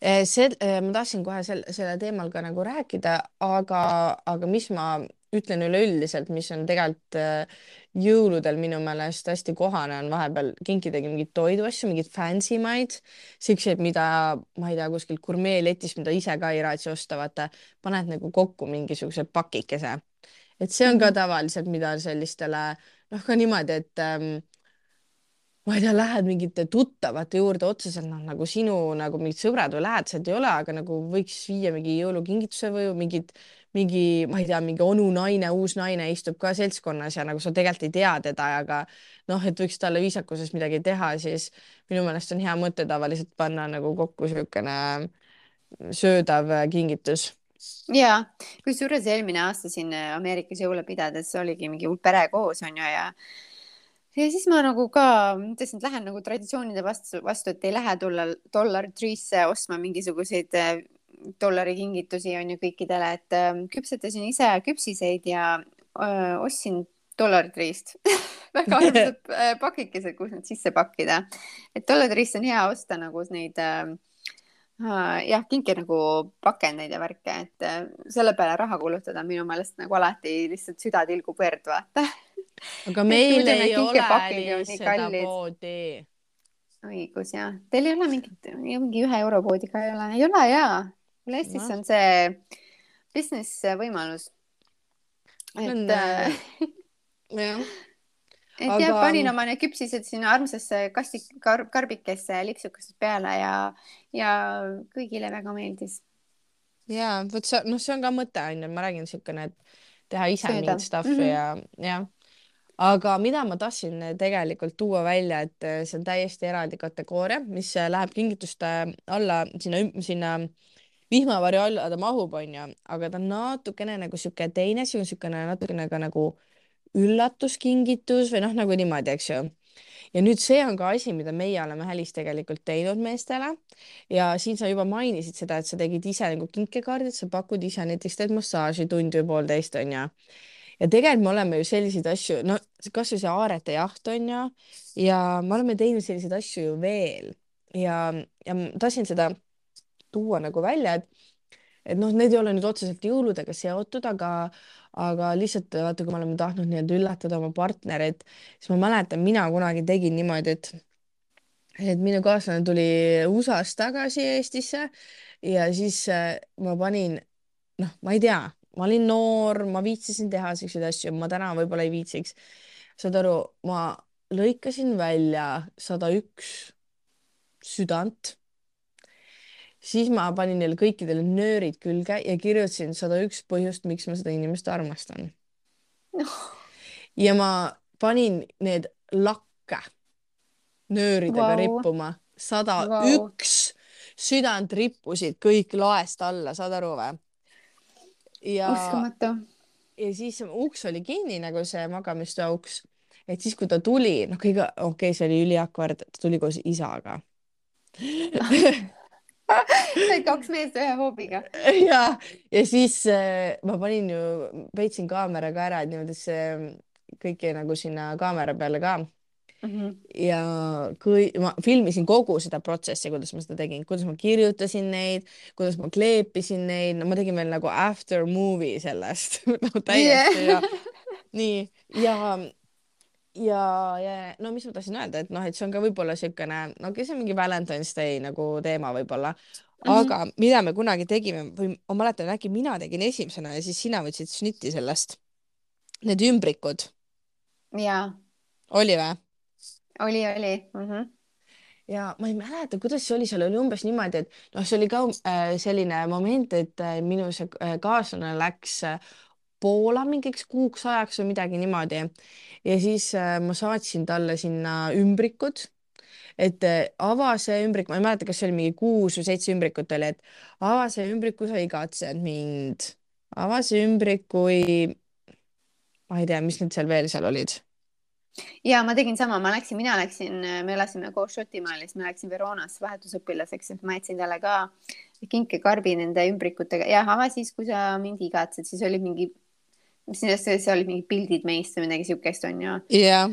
eh, see, eh, ma tahtsin kohe sel, selle teemal ka nagu rääkida, aga, aga mis ma ütlen üleüldiselt, mis on tegelikult äh, jõuludel minu meelest hästi kohane on vahepeal kinkidagi mingeid toiduasju, mingeid fancy maid, siukseid, mida ma ei tea, kuskilt gurmeeletist, mida ise ka ei raatsi osta, vaata, paned nagu kokku mingisuguse pakikese. et see on ka mhm. tavaliselt, mida sellistele noh, ka niimoodi, et ähm, ma ei tea, lähed mingite tuttavate juurde otseselt noh, nagu sinu nagu mingid sõbrad või lähedased ei ole, aga nagu võiks viia mingi jõulukingituse või mingid mingi, ma ei tea, mingi onu naine, uus naine istub ka seltskonnas ja nagu sa tegelikult ei tea teda, aga noh, et võiks talle viisakuses midagi teha, siis minu meelest on hea mõte tavaliselt panna nagu kokku niisugune söödav kingitus. Ja kusjuures eelmine aasta siin Ameerikas jõule pidades oligi mingi pere koos onju ja ja siis ma nagu ka mõtlesin, et lähen nagu traditsioonide vastu, vastu, et ei lähe tulla dollar tree'sse ostma mingisuguseid dollari kingitusi on ju kõikidele, et äh, küpsetasin ise küpsiseid ja öö, ostsin dollaritriist väga armsad äh, pakikesed, kus need sisse pakkida. et dollaritriist on hea osta nagu neid äh, jah, kinke nagu pakendeid ja värke, et äh, selle peale raha kulutada minu meelest nagu alati lihtsalt süda tilgub verd, vaata. Aga meil ei ole seda poodi. õigus jah, teil ei ole mingit, mingi ühe euro poodi ka ei ole, ei ole jaa mul Eestis on see business võimalus. et äh, jah et aga... jah, panin oma need küpsised sinna armsasse kasti kar, karbikesse lipsukesed peale ja, ja kõigile väga meeldis. ja vot see, noh, see on ka mõte on ju, ma räägin niisugune, et teha ise mingit stuff'i mm -hmm. ja, jah. Aga mida ma tahtsin tegelikult tuua välja, et see on täiesti eraldi kategooria, mis läheb kingituste alla sinna, sinna vihmavarju alla ta mahub, onju, aga ta on natukene nagu sihuke teine, see on siukene natukene ka nagu üllatuskingitus või noh, nagu niimoodi, eks ju. Ja nüüd see on ka asi, mida meie oleme Hälis tegelikult teinud meestele. Ja siin sa juba mainisid seda, et sa tegid ise nagu kinkekaardid, sa pakud ise näiteks teed massaaži tund või poolteist onju. Ja tegelikult me oleme ju selliseid asju, no kasvõi see aarete jaht onju ja me oleme teinud selliseid asju ju veel. Ja, ja ma tahtsin seda tuua nagu välja, et et noh, need ei ole nüüd otseselt jõuludega seotud, aga, aga lihtsalt vaata, kui me oleme tahtnud nii-öelda üllatada oma partnereid, siis ma mäletan, mina kunagi tegin niimoodi, et et minu kaaslane tuli USA-st tagasi Eestisse ja siis äh, ma panin, noh, ma ei tea, ma olin noor, ma viitsisin teha siukseid asju, ma täna võib-olla ei viitsiks. saad aru, ma lõikasin välja sada üks südant siis ma panin neile kõikidele nöörid külge ja kirjutasin sada üks põhjust, miks ma seda inimest armastan no.. ja ma panin need lakke nööridega wow. rippuma, sada wow. üks südant rippusid kõik laest alla, saad aru või? Ja, uskumatu. ja siis uks oli kinni nagu see magamistoa uks, et siis, kui ta tuli, noh, kõige okei okay,, see oli üliakvard, ta tuli koos isaga said kaks meest ühe hoobiga. ja, ja siis äh, ma panin ju, peitsin kaamera ka ära, et niimoodi, see kõik jäi nagu sinna kaamera peale ka ja kui ma filmisin kogu seda protsessi, kuidas ma seda tegin, kuidas ma kirjutasin neid, kuidas ma kleepisin neid, no ma tegin veel nagu after movie sellest no, täiesti ja nii ja ja, ja no mis ma tahtsin öelda, et noh, et see on ka võib-olla niisugune, no okei, see on mingi Valentine's Day nagu teema võib-olla, aga mm -hmm. mida me kunagi tegime või ma mäletan, äkki mina tegin esimesena ja siis sina võtsid šnitti sellest. Need ümbrikud, ja oli või? oli, oli mm. -hmm. ja ma ei mäleta, kuidas see oli, seal oli umbes niimoodi, et noh, see oli ka äh, selline moment, et äh, minu see äh, kaaslane läks äh, Poola mingiks kuuks ajaks või midagi niimoodi ja siis äh, ma saatsin talle sinna ümbrikud, et äh, ava see ümbrik, ma ei mäleta, kas see oli mingi kuus või seitse ümbrikut oli, et ava see ümbrik, kui sa igatsed mind, ava see ümbrik, kui ma ei tea, mis need seal veel seal olid ja ma tegin sama, ma läksin, mina läksin, me elasime koos Šotimaal ja siis ma läksin Veronasse vahetusõpilaseks, et ma jätsin talle ka kinkekarbi nende ümbrikutega ja ava siis, kui sa mind igatsed, siis oli mingi, mis need, seal olid mingid pildid meist või midagi siukest onju jah,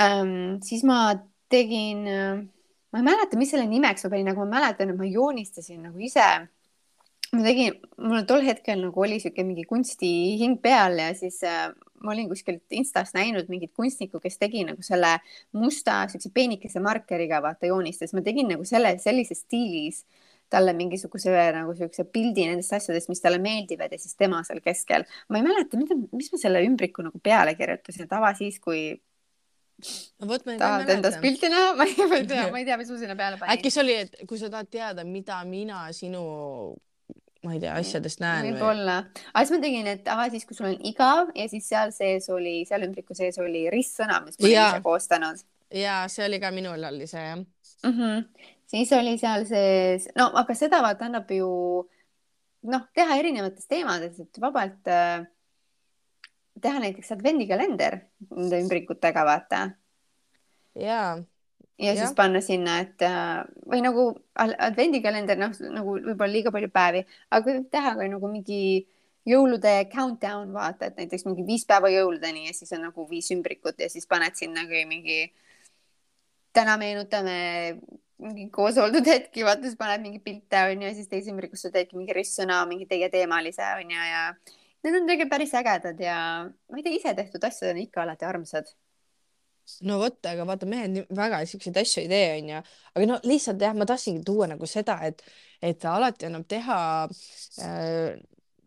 ähm,. siis ma tegin, ma ei mäleta, mis selle nimeks ma panin, aga ma mäletan, et ma joonistasin nagu ise. ma tegin, mul tol hetkel nagu oli siuke mingi kunstihing peal ja siis äh, ma olin kuskilt Instast näinud mingit kunstnikku, kes tegi nagu selle musta siukse peenikese markeriga vaata joonistas, ma tegin nagu selle sellises stiilis talle mingisuguse nagu siukse pildi nendest asjadest, mis talle meeldivad ja siis tema seal keskel. ma ei mäleta, mida, mis ma selle ümbriku nagu peale kirjutasin, et ava siis, kui no vot ma ei tahad endast pilti näha, ma ei tea, ma ei tea, mis ma sinna peale panin. äkki see oli, et kui sa tahad teada, mida mina sinu, ma ei tea, asjadest näen või? võib-olla, aga siis ma tegin, et ava siis, kui sul on igav ja siis seal sees oli, seal ümbriku sees oli ristsõna, mis ma olin Jaa. ise koostanud ja see oli ka minul oli see jah. mm. -hmm. siis oli seal sees, no aga seda vaata annab ju noh, teha erinevates teemades, et vabalt äh, teha näiteks advendikalender nende ümbrikutega, vaata. ja, ja siis panna sinna, et äh, või nagu al- advendikalender, noh, nagu võib-olla liiga palju päevi, aga võib teha ka nagu mingi jõulude countdown, vaata, et näiteks mingi viis päeva jõuludeni ja siis on nagu viis ümbrikut ja siis paned sinna kui mingi. täna meenutame mingi koos oldud hetki, vaata siis paned mingi pilte onju ja siis teise ümbrikusse teedki mingi ristsõna, mingi teie teemalise onju ja need on tegelikult päris ägedad ja ma ei tea, ise tehtud asjad on ikka alati armsad. No vot, aga vaata, mehed nii- väga siukseid asju ei tee, onju. aga no lihtsalt jah, ma tahtsingi tuua nagu seda, et, et alati annab teha äh,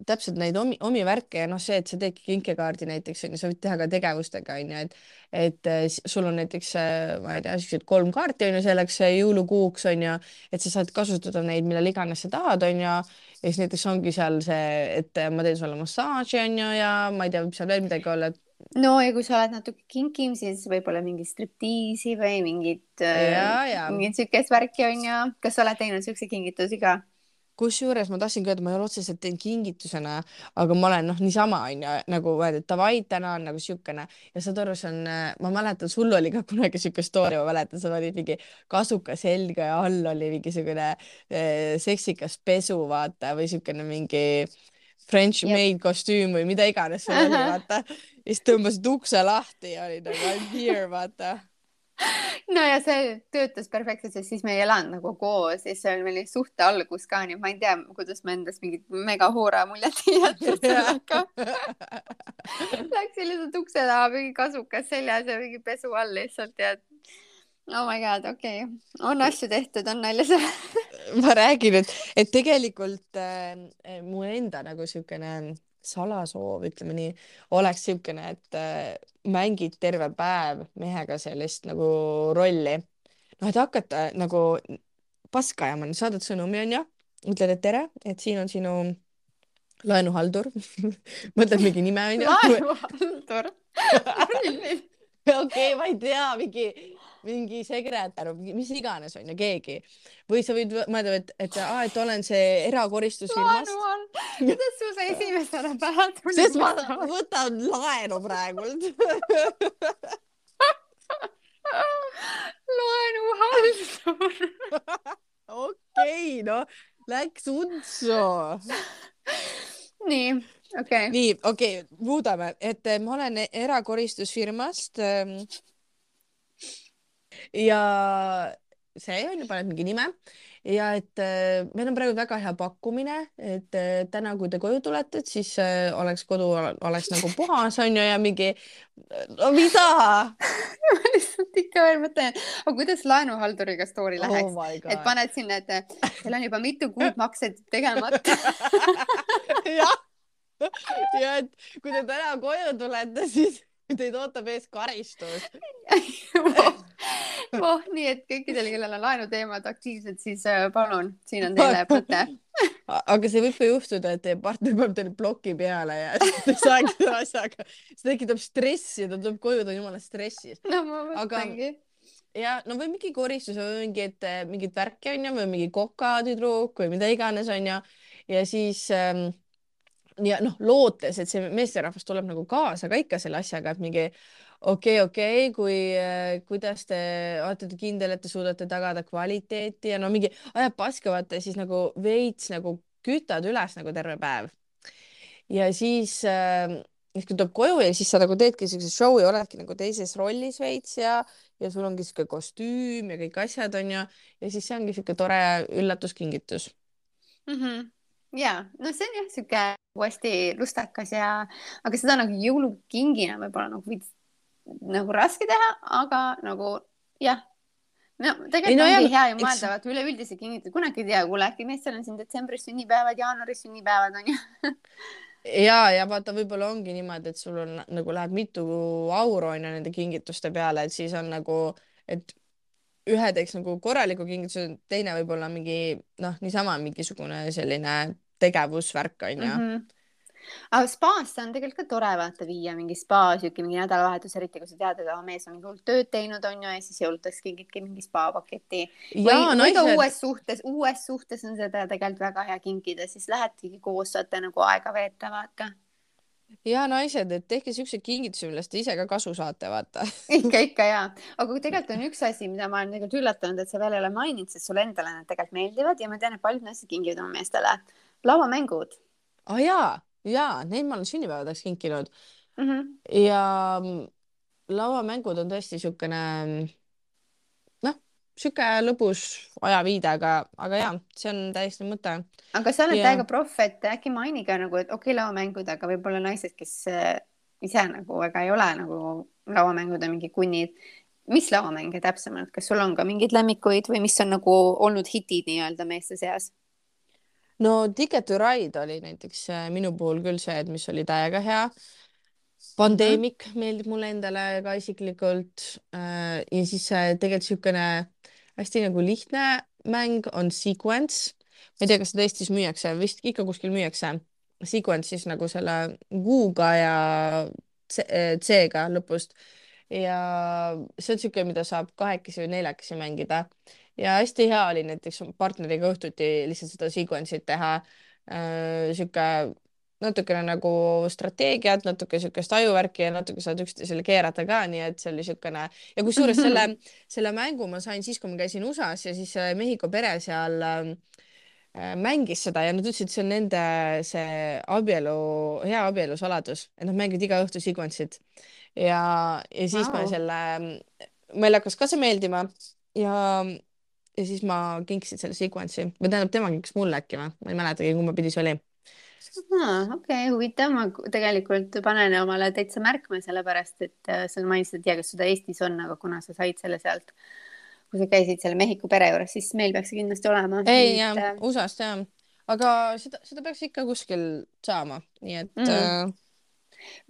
täpselt neid omi, omi värke ja noh, see, et sa teedki kinkekaardi näiteks onju, sa võid teha ka tegevustega onju, et et äh, sul on näiteks äh, ma ei tea, siuksed kolm kaarti onju selleks äh, jõulukuuks onju, et sa saad kasutada neid millal iganes sa tahad onju ja siis näiteks ongi seal see, et ma teen sulle massaaži onju ja ma ei tea, võib seal veel midagi olla, et no ja kui sa oled natuke kinkim, siis võib-olla mingi striptiisi või mingit, ja mingit siukest värki onju. kas sa oled teinud siukseid kingitusi ka? kusjuures ma tahtsingi öelda, ma ei ole otseselt teinud kingitusena, aga ma olen noh, niisama onju nagu öelda, et davai, täna on nagu siukene ja saad aru, see on, ma mäletan, sul oli ka kunagi siuke story, ma mäletan, sa panid mingi kasuka selga ja all oli mingi siukene eh, seksikas pesu, vaata, või siukene mingi French Jep. maid kostüüm või mida iganes sul oli, vaata. ja siis tõmbasid ukse lahti ja oli nagu I m here, vaata. no ja see töötas perfektselt, sest siis me ei elanud nagu koos, siis see oli meil suhte algus ka, nii et ma ei tea, kuidas ma endast mingit mega hoora muljet ei jätnud sellega. Läksin lihtsalt ukse taha, mingi kasukas seljas ja mingi pesu all lihtsalt ja oh my god, okei okay., on asju tehtud, on nalja see. ma räägin, et, et tegelikult äh, äh, mu enda nagu siukene salasoov, ütleme nii, oleks siukene, et äh, mängid terve päev mehega sellist nagu rolli. noh, et hakata nagu paska ajama, saadad sõnumi onju, ütled, et tere, et siin on sinu laenuhaldur mõtled mingi nime onju. laenuhaldur. okei, ma ei tea, mingi, mingi sekretär, mis iganes onju, keegi või sa võid mõelda, et, et aa, et olen see erakoristusfirmast, laenuhaldur, kuidas sul see esimesena pähe tuli? sest ma võtan laenu praegult. laenuhaldur. okei, noh, läks utsu. nii, okei. nii, okei okay,, muudame, et eh, ma olen erakoristusfirmast. Ja see on ju, paned mingi nime. Ja et eh, meil on praegu väga hea pakkumine, et eh, täna, kui te koju tulete, et siis eh, oleks kodu oleks nagu puhas onju ja mingi, no mida ma lihtsalt ikka veel mõtlen, aga kuidas laenuhalduriga story oh läheks, my et paned sinna, et teil on juba mitu kuud maksed tegemata. jah, ja et kui te täna koju tulete, siis teid ootab ees karistus. oh, nii et kõikidel, kellel on laenuteemad aktiivsed, siis äh, palun, siin on teile mõte. aga see võib ka juhtuda, et teie partner paneb teile ploki peale ja siis te ei saagi selle asjaga, see tekitab stressi, ta tuleb koju, ta on jumala stressis. no ma Aga- mõtlengi. ja no või mingi koristus või mingit, mingit värki onju või mingi kokatüdruk või mida iganes onju ja siis ähm, ja noh, lootes, et see meesterahvas tuleb nagu kaasa ka ikka selle asjaga, et mingi okei okay,, okei okay,, kui, kuidas te olete te kindel, et te suudate tagada kvaliteeti ja no mingi ajab paska vaata siis nagu veits nagu kütad üles nagu terve päev. ja siis äh,, siis kui tuleb koju ja siis sa nagu teedki siukse show'i, oledki nagu teises rollis veits ja, ja sul ongi siuke kostüüm ja kõik asjad onju ja siis see ongi siuke tore üllatuskingitus. Mhm. Ja no see on jah sihuke uuesti lustakas ja, aga seda nagu jõulukingina võib-olla nagu veits nagu raske teha, aga nagu jah. no tegelikult Ei, no ongi jah, hea ju mõelda, vaata üleüldise kingitus, kunagi ei tea, kuule äkki meestel on siin detsembris sünnipäevad, jaanuaris sünnipäevad on ju. ja, ja vaata, võib-olla ongi niimoodi, et sul on nagu läheb mitu auru onju nende kingituste peale, et siis on nagu, et ühe teeks nagu korraliku kingituse, teine võib-olla mingi noh, niisama mingisugune selline tegevusvärk onju mm. Mhm. aga spaasse on tegelikult ka tore vaata viia mingi spa, sihuke mingi nädalavahetus, eriti kui sa tead, et aa, mees on mingi hull tööd teinud, on ju, ja siis jõuludeks kingidki mingi spa paketi. või, või ka uues suhtes, uues suhtes on seda tegelikult väga hea kinkida, siis lähetegi koos, saate nagu aega veeta, vaata. Ja naised, et tehke siukseid kingitusi, millest te ise ka kasu saate, vaata. ikka, ikka ja, aga kui tegelikult on üks asi, mida ma olen tegelikult üllatunud, et sa veel ei ole maininud, sest sulle endale need tegelikult meeldivad ja ma tean, et paljud naised kingivad oma meestele lauamängud aa ah, jaa, jaa, neid ma olen sünnipäevadeks kinkinud mm. -hmm. ja mm, lauamängud on tõesti siukene noh, sihuke lõbus ajaviide, aga, aga jaa, see on täiesti mõte. aga sa oled Jaa. täiega proff, et äkki maini ka nagu, et okei okay,, lauamängud, aga võib-olla naised, kes äh, ise nagu väga ei ole nagu lauamängud on mingi kunnid. mis lauamänge täpsemalt, kas sul on ka mingeid lemmikuid või mis on nagu olnud hitid nii-öelda meeste seas? no Ticket to Ride oli näiteks äh, minu puhul küll see, et mis oli täiega hea. Pandemic meeldib mulle endale ka isiklikult. ja siis tegelikult niisugune hästi nagu lihtne mäng on Sequence. ma ei tea, kas seda Eestis müüakse, vist ikka kuskil müüakse. Sequence siis nagu selle Q-ga ja äh, C-ga lõpust. ja see on niisugune, mida saab kahekesi või neljakesi mängida ja hästi hea oli näiteks partneriga õhtuti lihtsalt seda sequence'it teha äh,. Natukene nagu strateegiat, natuke siukest ajuvärki ja natuke saad üksteisele keerata ka, nii et see oli siukene ja kusjuures selle, selle mängu ma sain siis, kui ma käisin USA-s ja siis äh, Mehhiko pere seal äh, mängis seda ja nad ütlesid, see on nende see abielu, hea abielu saladus, et nad mängivad iga õhtu sequence'it ja, ja siis wow. Ma selle, meile hakkas ka see meeldima ja, ja siis ma kinkisin selle sequence'i või tähendab, tema kinkis mulle äkki või, ma ei mäletagi, kumba pidi see oli. Okei okay,, huvitav, ma tegelikult panen omale täitsa märkme, sellepärast et äh, sa mainisid, ei tea, kas seda Eestis on, aga kuna sa said selle sealt, kui sa käisid selle Mehhiko pere juures, siis meil peaks see kindlasti olema. ei jah, USA-st jah, aga seda, seda peaks ikka kuskil saama, nii et Mm. äh,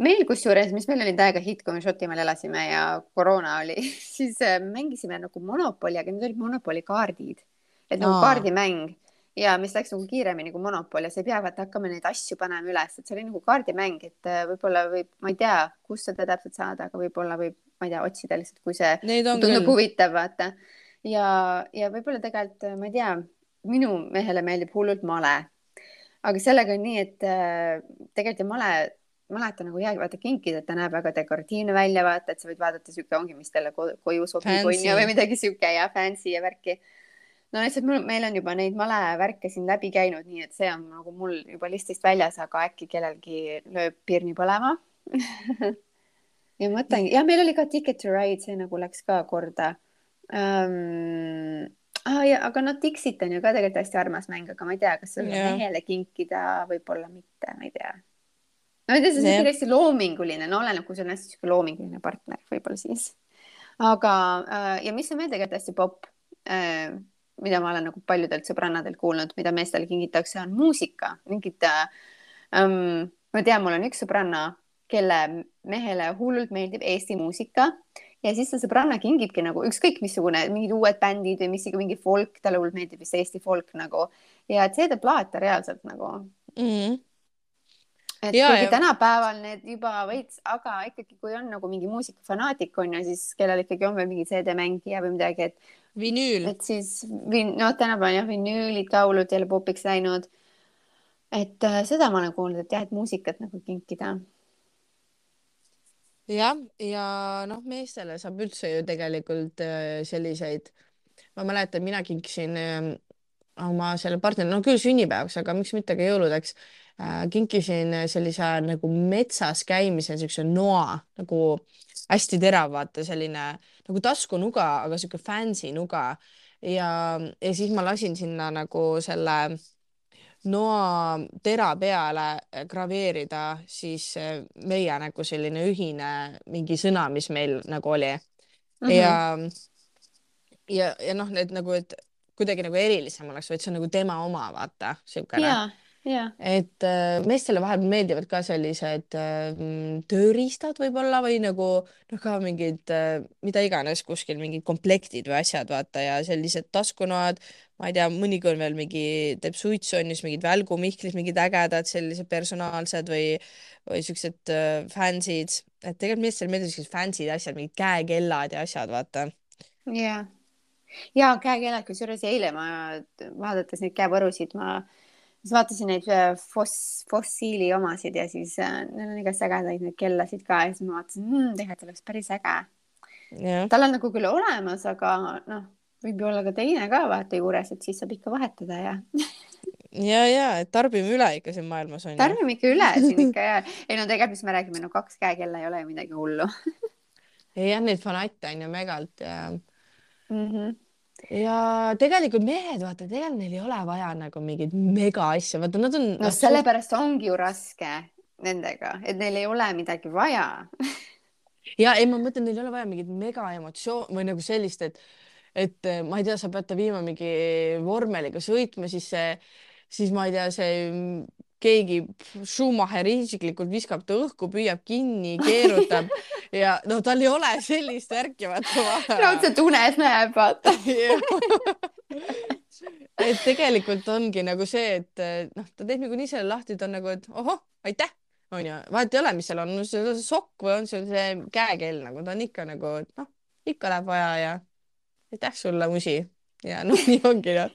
meil kusjuures, mis meil oli täiega hitt, kui me Šotimaal elasime ja koroona oli, siis äh, mängisime nagu Monopoli, aga need olid Monopoli kaardid, et nagu Aa. kaardimäng ja mis läks nagu kiiremini kui Monopol ja sa ei pea vaata hakkama neid asju panema üles, et see oli nagu kaardimäng, et äh, võib-olla võib, ma ei tea, kust seda täpselt saada, aga võib-olla võib, ma ei tea, otsida lihtsalt, kui see tundub küll. huvitav, vaata. ja, ja võib-olla tegelikult, ma ei tea, minu mehele meeldib hullult male. aga sellega on nii, et äh, tegelikult ju male mäletan nagu jäägi vaata kinkida, et ta näeb väga dekoratiivne välja, vaata, et sa võid vaadata sihuke ongi, mis talle koju sobib onju või midagi sihuke ja fancy ja värki. No lihtsalt mul, meil on juba neid malevärke siin läbi käinud, nii et see on nagu mul juba listist väljas, aga äkki kellelgi lööb pirni põlema ja mõtlengi, ja meil oli ka Ticket to Ride, see nagu läks ka korda um, ah,. ja, aga no Dixit on ju ka tegelikult hästi armas mäng, aga ma ei tea, kas selle yeah. mehele kinkida, võib-olla mitte, ma ei tea. no ma ei tea, see on yeah. hästi loominguline, no oleneb, kui sul on hästi sihuke loominguline partner, võib-olla siis. aga äh, ja mis on veel tegelikult hästi popp äh,, mida ma olen nagu paljudelt sõbrannadelt kuulnud, mida meestele kingitakse, on muusika, mingid ähm,, ma tean, mul on üks sõbranna, kelle mehele hullult meeldib Eesti muusika ja siis see sõbranna kingibki nagu ükskõik missugune, mingid uued bändid või mis, mingi folk, talle hullult meeldib vist Eesti folk nagu ja et see teeb laata reaalselt nagu mm. -hmm. Et ja, kuigi ja. tänapäeval need juba veits, aga ikkagi, kui on nagu mingi muusikafanaatik on ju, siis kellel ikkagi on veel mingi CD-mängija või midagi, et. vinüül. et siis vin-, noh, tänapäeval jah, vinüülid hullult jälle popiks läinud. et äh, seda ma olen kuulnud, et jah, et muusikat nagu kinkida jah, ja noh, meestele saab üldse ju tegelikult äh, selliseid, ma mäletan, mina kinkisin ähm, oma selle partneri, no küll sünnipäevaks, aga miks mitte ka jõuludeks äh,, kinkisin sellise nagu metsas käimise siukse noa nagu hästi terav, vaata selline nagu taskunuga, aga sihuke fancy nuga ja, ja siis ma lasin sinna nagu selle noa tera peale graveerida siis eh, meie nagu selline ühine mingi sõna, mis meil nagu oli mm. -hmm. ja, ja, ja noh, need nagu, et kuidagi nagu erilisem oleks, vaid see on nagu tema oma, vaata, siukene yeah Yeah. et äh, meestele vahepeal meeldivad ka sellised äh, tööriistad võib-olla või nagu noh, ka mingid äh, mida iganes kuskil mingid komplektid või asjad, vaata ja sellised taskunoad, ma ei tea, mõnikord veel mingi teeb suitsu on ju, siis mingid välgumihklid, mingid ägedad sellised personaalsed või, või siuksed äh, fancy'd, et tegelikult meestele meeldivad siuksed fancy'd asjad, mingid käekellad ja asjad, vaata. ja yeah., ja käekellad, kusjuures eile ma vaadates neid käevõrusid, ma siis vaatasin neid äh, foss, fossiili omasid ja siis äh, neil on igast ägedaid neid kellasid ka ja siis ma vaatasin mmm,, tegelikult oleks päris äge. tal on nagu küll olemas, aga noh, võib ju olla ka teine ka vaata juures, et siis saab ikka vahetada ja ja, ja, et tarbime üle ikka siin maailmas on ju. tarbime ikka üle siin ikka ja, ei no tegelikult, mis me räägime, no kaks käekella ei ole ju midagi hullu jah, neid fanatte on ju megalt ja mm. -hmm ja tegelikult mehed, vaata, tegelikult neil ei ole vaja nagu mingeid mega asju, vaata, nad on. no sellepärast ongi ju raske nendega, et neil ei ole midagi vaja ja ei, ma mõtlen, neil ei ole vaja mingit mega emotsioon või nagu sellist, et, et ma ei tea, sa pead ta viima mingi vormeliga sõitma, siis see, siis ma ei tea, see keegi Schumacher isiklikult viskab ta õhku, püüab kinni, keerutab ja no tal ei ole sellist värki vaata raudselt unes näeb, vaata. Et tegelikult ongi nagu see, et noh, ta teeb niikuinii selle lahti, ta on nagu, et ohoh, aitäh, onju, vahet ei ole, mis seal on, on see sokk või on sul see käekell nagu, ta on ikka nagu, et noh, ikka läheb vaja ja aitäh sulle, musi. Ja noh, nii ongi noh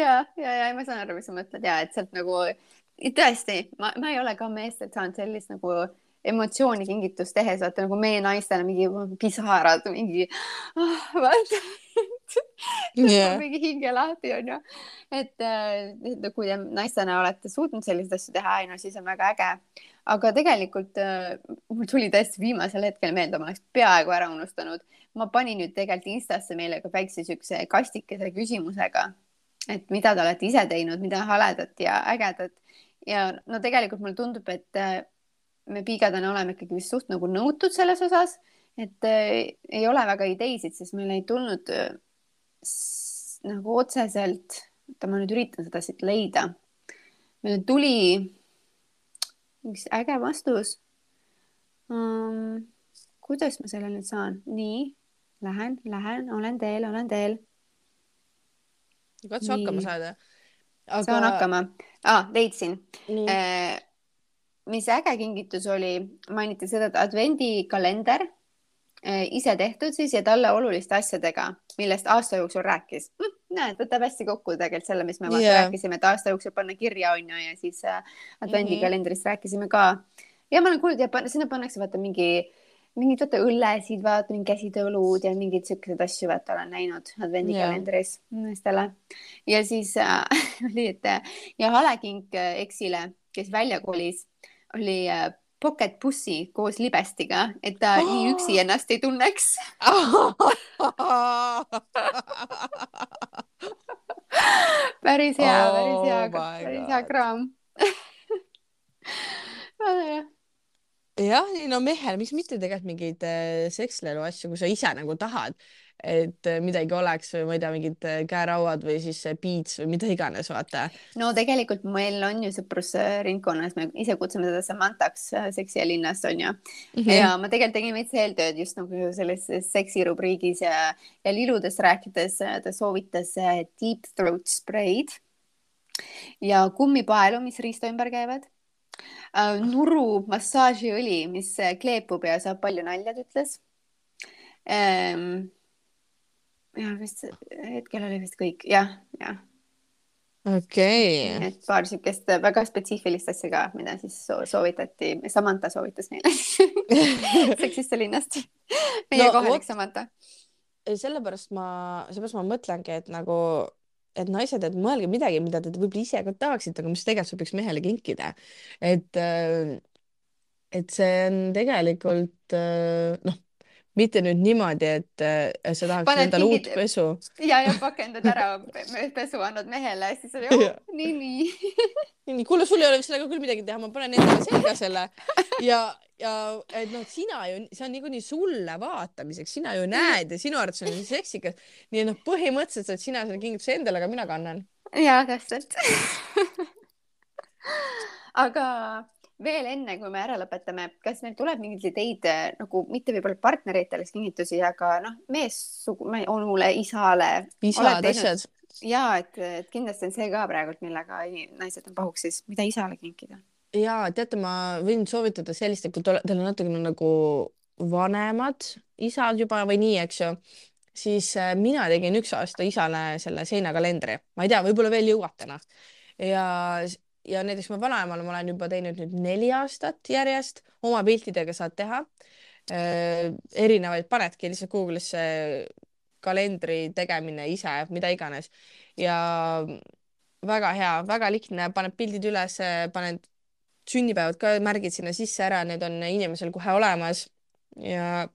ja, ja, ja ma saan aru, mis sa mõtled ja et sealt nagu tõesti, ma, ma ei ole ka meestelt saanud sellist nagu emotsiooni kingitust tehes, vaata nagu meie naistele mingi pisarad, mingi oh, vaata yeah. mingi hinge lahti onju. et, et kui te naistena olete suutnud selliseid asju teha, no siis on väga äge. aga tegelikult äh, mul tuli tõesti viimasel hetkel meelde, ma oleks peaaegu ära unustanud. ma panin nüüd tegelikult Instasse meile ka väikse siukse kastikese küsimusega et mida te olete ise teinud, mida haledat ja ägedat ja no tegelikult mulle tundub, et äh, me piigadena oleme ikkagi vist suht nagu nõutud selles osas, et äh, ei ole väga ideisid, sest meil ei tulnud äh, nagu otseselt, oota, ma nüüd üritan seda siit leida. meil tuli üks äge vastus um,. kuidas ma selle nüüd saan? nii, lähen, lähen, olen teel, olen teel katsu hakkama saada Aga.... saan hakkama ah,, leidsin. Eh, mis äge kingitus oli, mainiti seda, et advendikalender eh, ise tehtud siis ja talle oluliste asjadega millest aasta jooksul rääkis hm,. näed, võtab hästi kokku tegelikult selle, mis me yeah. rääkisime, et aasta jooksul panna kirja onju ja siis äh, advendikalendrist mm -hmm. rääkisime ka. ja ma olen kuulnud ja sinna pannakse vaata mingi, mingid vaata õllesid, vaata mingi käsitöölud ja mingeid siukseid asju vaata olen näinud advendikalendris meestele. ja siis äh, oli, et äh, ja halekink äh, eksile, kes välja kolis, oli äh, pocket pussy koos libestiga, et ta oh. nii üksi ennast ei tunneks päris hea oh, päris hea Oh päris hea God. kraam väga hea. Jah, ei no mehel, miks mitte tegelikult mingeid äh, sekslelu asju, kui sa ise nagu tahad, et äh, midagi oleks või ma ei tea, mingid äh, käerauad või siis beats või mida iganes, vaata. no tegelikult meil on ju sõprusringkonnas, me ise kutsume teda Samanthaks äh, seksi ja linnast onju mm. -hmm. ja ma tegelikult tegin veits eeltööd just nagu selles seksirubriigis ja, ja liludest rääkides ta soovitas deep throat spreid ja kummipaelu, mis riista ümber käivad äh, nuru massaažiõli, mis äh, kleepub ja saab palju nalja, ta ütles ähm, ja vist hetkel oli vist kõik jah, jah, okei okay. et paar siukest väga spetsiifilist asja ka, mida siis so soovitati, Samantha soovitas meile seksist linnast. meie No kohalik vot. Samantha. sellepärast ma, seepärast ma mõtlengi, et nagu, et naised, et mõelge midagi, mida te võib-olla ise ka tahaksite, aga mis tegelikult sobiks mehele kinkida. et, et see on tegelikult noh, mitte nüüd niimoodi, et äh, sa tahaks Paned endale uut pesu. ja, ja pakendad ära pe- pesu, annad mehele, siis oli oh, Jah. nii, nii. nii, kuule, sul ei ole sellega küll midagi teha, ma panen endale selga selle ja, ja et noh, sina ju, see on niikuinii sulle vaatamiseks, sina ju näed ja sinu arvates on see seksikas. nii et noh, põhimõtteliselt saad sina selle kingituse endale, aga mina kannan. ja täpselt aga veel enne, kui me ära lõpetame, kas meil tuleb mingeid ideid eh, nagu mitte võib-olla partneritele kingitusi, aga noh, meessugu, onule, isale. isad, asjad. ja et, et kindlasti on see ka praegult, millega naised on pahuksis, mida isale kinkida. ja teate, ma võin soovitada sellist, et kui te- teil on natukene nagu vanemad isad juba või nii, eks ju, siis äh, mina tegin üks aasta isale selle seinakalendri, ma ei tea, võib-olla veel jõuate noh. ja, ja näiteks ma vanaemale ma olen juba teinud nüüd neli aastat järjest, oma piltidega saad teha. Äh, erinevaid, panedki lihtsalt Google'isse kalendri tegemine ise, mida iganes. Ja väga hea, väga lihtne, paned pildid üles, paned sünnipäevad ka, märgid sinna sisse ära, need on inimesel kohe olemas. Ja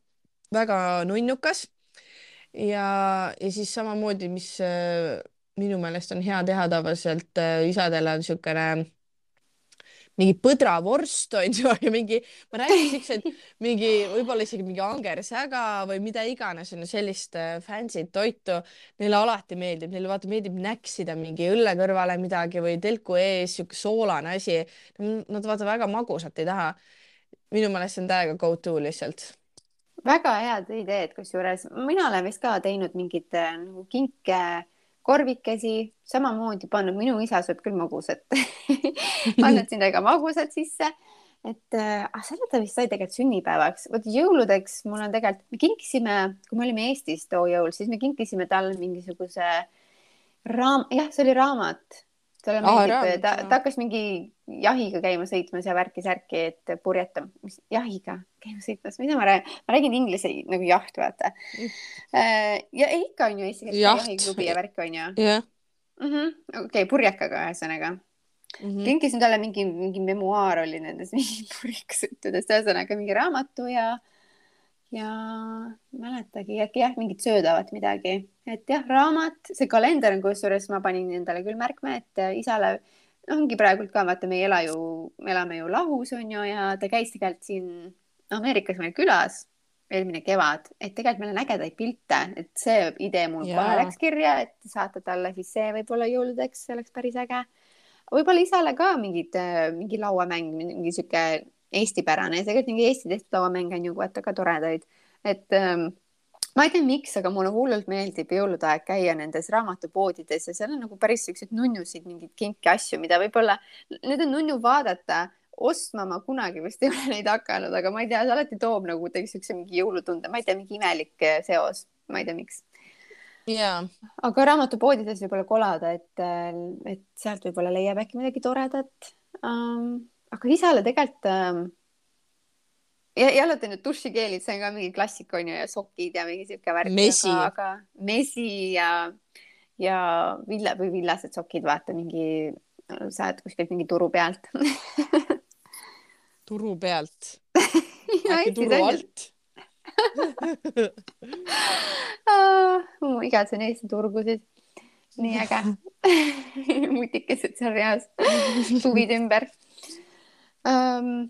väga nunnukas. ja, ja siis samamoodi, mis äh, minu meelest on hea teha tavaliselt äh, isadele on niisugune mingi põdravorst on ju ja mingi, ma räägin siukseid mingi, võib-olla isegi mingi angersäga või mida iganes on ju sellist äh, fancy't toitu. Neile alati meeldib, neile vaata meeldib näksida mingi õlle kõrvale midagi või telku ees sihuke soolane asi. Nad vaata väga magusat ei taha. minu meelest see on täiega go to lihtsalt. väga head ideed, kusjuures mina olen vist ka teinud mingeid äh, nagu kinke korvikesi, samamoodi pannud, minu isa sööb küll magusat pannud sinna ka magusad sisse. et äh, ah, selle ta vist sai tegelikult sünnipäevaks, vot jõuludeks mul on tegelikult, me kinkisime, kui me olime Eestis too jõul, siis me kinkisime talle mingisuguse raam, jah, see oli raamat. Talle meeldib raamat, ta, ta hakkas mingi jahiga käima sõitmas ja värki-särki, et purjeta, mis jahiga käima sõitmas, mida ma räägin, ma räägin inglise nagu jaht, vaata. Mm. Äh, ja ei, ikka on ju eesti keeles jahiklubi ja värk on ju? Jah. mm -hmm. okei okay,, purjekaga ühesõnaga. Mhm. kinkisin talle mingi, mingi memuaar oli nendest mingi purjekasjuttudest, ühesõnaga mingi raamatu ja, ja mäletagi äkki jah, mingit söödavat midagi, et jah, raamat, see kalender on kusjuures ma panin endale küll märkme, et äh, isale ongi praegult ka vaata, me ei ela ju, me elame ju lahus on ju ja ta käis tegelikult siin Ameerikas meil külas eelmine kevad, et tegelikult meil on ägedaid pilte, et see idee mul Jaa. kohe läks kirja, et saata talle siis see võib-olla jõuludeks, see oleks päris äge. Võib-olla isale ka mingid, mingi lauamäng, mingi sihuke eestipärane, tegelikult mingi Eesti tehtud lauamäng on ju vaata ka toredaid, et ähm, ma ei tea, miks, aga mulle hullult meeldib jõulude aeg käia nendes raamatupoodides ja seal on nagu päris siukseid nunnusid, mingeid kinki asju, mida võib-olla need on nunnu vaadata, ostma ma kunagi vist ei ole neid hakanud, aga ma ei tea, see alati toob nagu kuidagi siukse mingi jõulutunde, ma ei tea, mingi imelik eh, seos, ma ei tea, miks. jaa, aga raamatupoodides võib-olla kolada, et, et sealt võib-olla leiab äkki midagi toredat. Um,. Aga isale tegelikult ja jälle need dušikeelid, see on ka mingi klassika onju ja sokid ja mingi siuke värk. Mesi. aga, aga mesi ja, ja villa või villased sokid, vaata mingi, saad kuskilt mingi turu pealt. turu pealt, äkki turu alt. ma igatsen Eesti turgusid. nii äge. mutikesed seal reas, suvid ümber um,.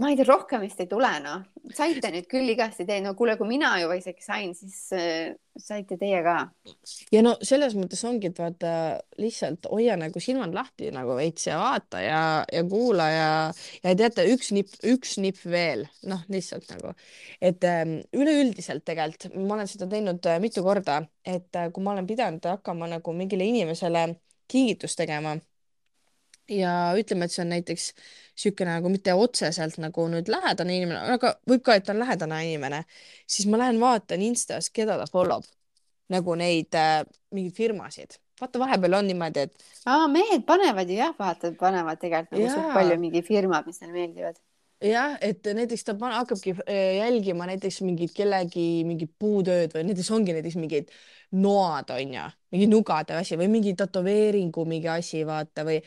ma ei tea, rohkem vist ei tule noh, saite nüüd küll igasti teie, no kuule, kui mina juba isegi sain, siis äh, saite teie ka. ja no selles mõttes ongi, et vaata lihtsalt hoia nagu silmad lahti nagu veits ja vaata ja, ja kuula ja, ja teate, üks nipp, üks nipp veel, noh, lihtsalt nagu, et ähm, üleüldiselt tegelikult ma olen seda teinud äh, mitu korda, et äh, kui ma olen pidanud hakkama nagu mingile inimesele kingitust tegema ja ütleme, et see on näiteks niisugune nagu mitte otseselt nagu nüüd lähedane inimene, aga võib ka, et ta on lähedane inimene, siis ma lähen vaatan Instas, keda ta follow b nagu neid äh, mingeid firmasid. vaata, vahepeal on niimoodi, et aa, mehed panevad ju jah, vaata, panevad tegelikult nagu suht palju mingi firmad, mis neile meeldivad. jah, et näiteks ta pane, hakkabki äh, jälgima näiteks mingit kellegi mingit puutööd või näiteks ongi näiteks mingid noad onju, mingi nugade asi või mingi tätoveeringu mingi asi, vaata või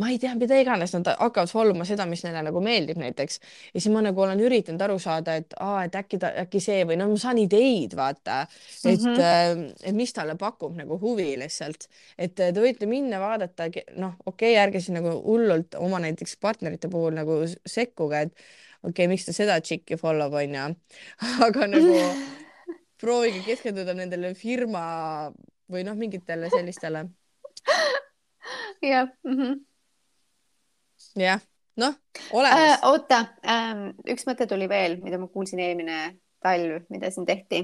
ma ei tea, mida iganes, nad hakkavad follow ma seda, mis neile nagu meeldib näiteks ja siis ma nagu olen üritanud aru saada, et aa, et äkki ta, äkki see või no ma saan ideid, vaata, et mm. -hmm. et mis talle pakub nagu huvi lihtsalt, et te võite minna vaadata, noh, okei okay,, ärge siis nagu hullult oma näiteks partnerite puhul nagu sekkuge, et okei okay,, miks ta seda tšikki follow b onju, aga nagu proovige keskenduda nendele firma või noh, mingitele sellistele, jah mm -hmm. jah, noh, äh,. olemas. oota ähm,, üks mõte tuli veel, mida ma kuulsin eelmine talv, mida siin tehti.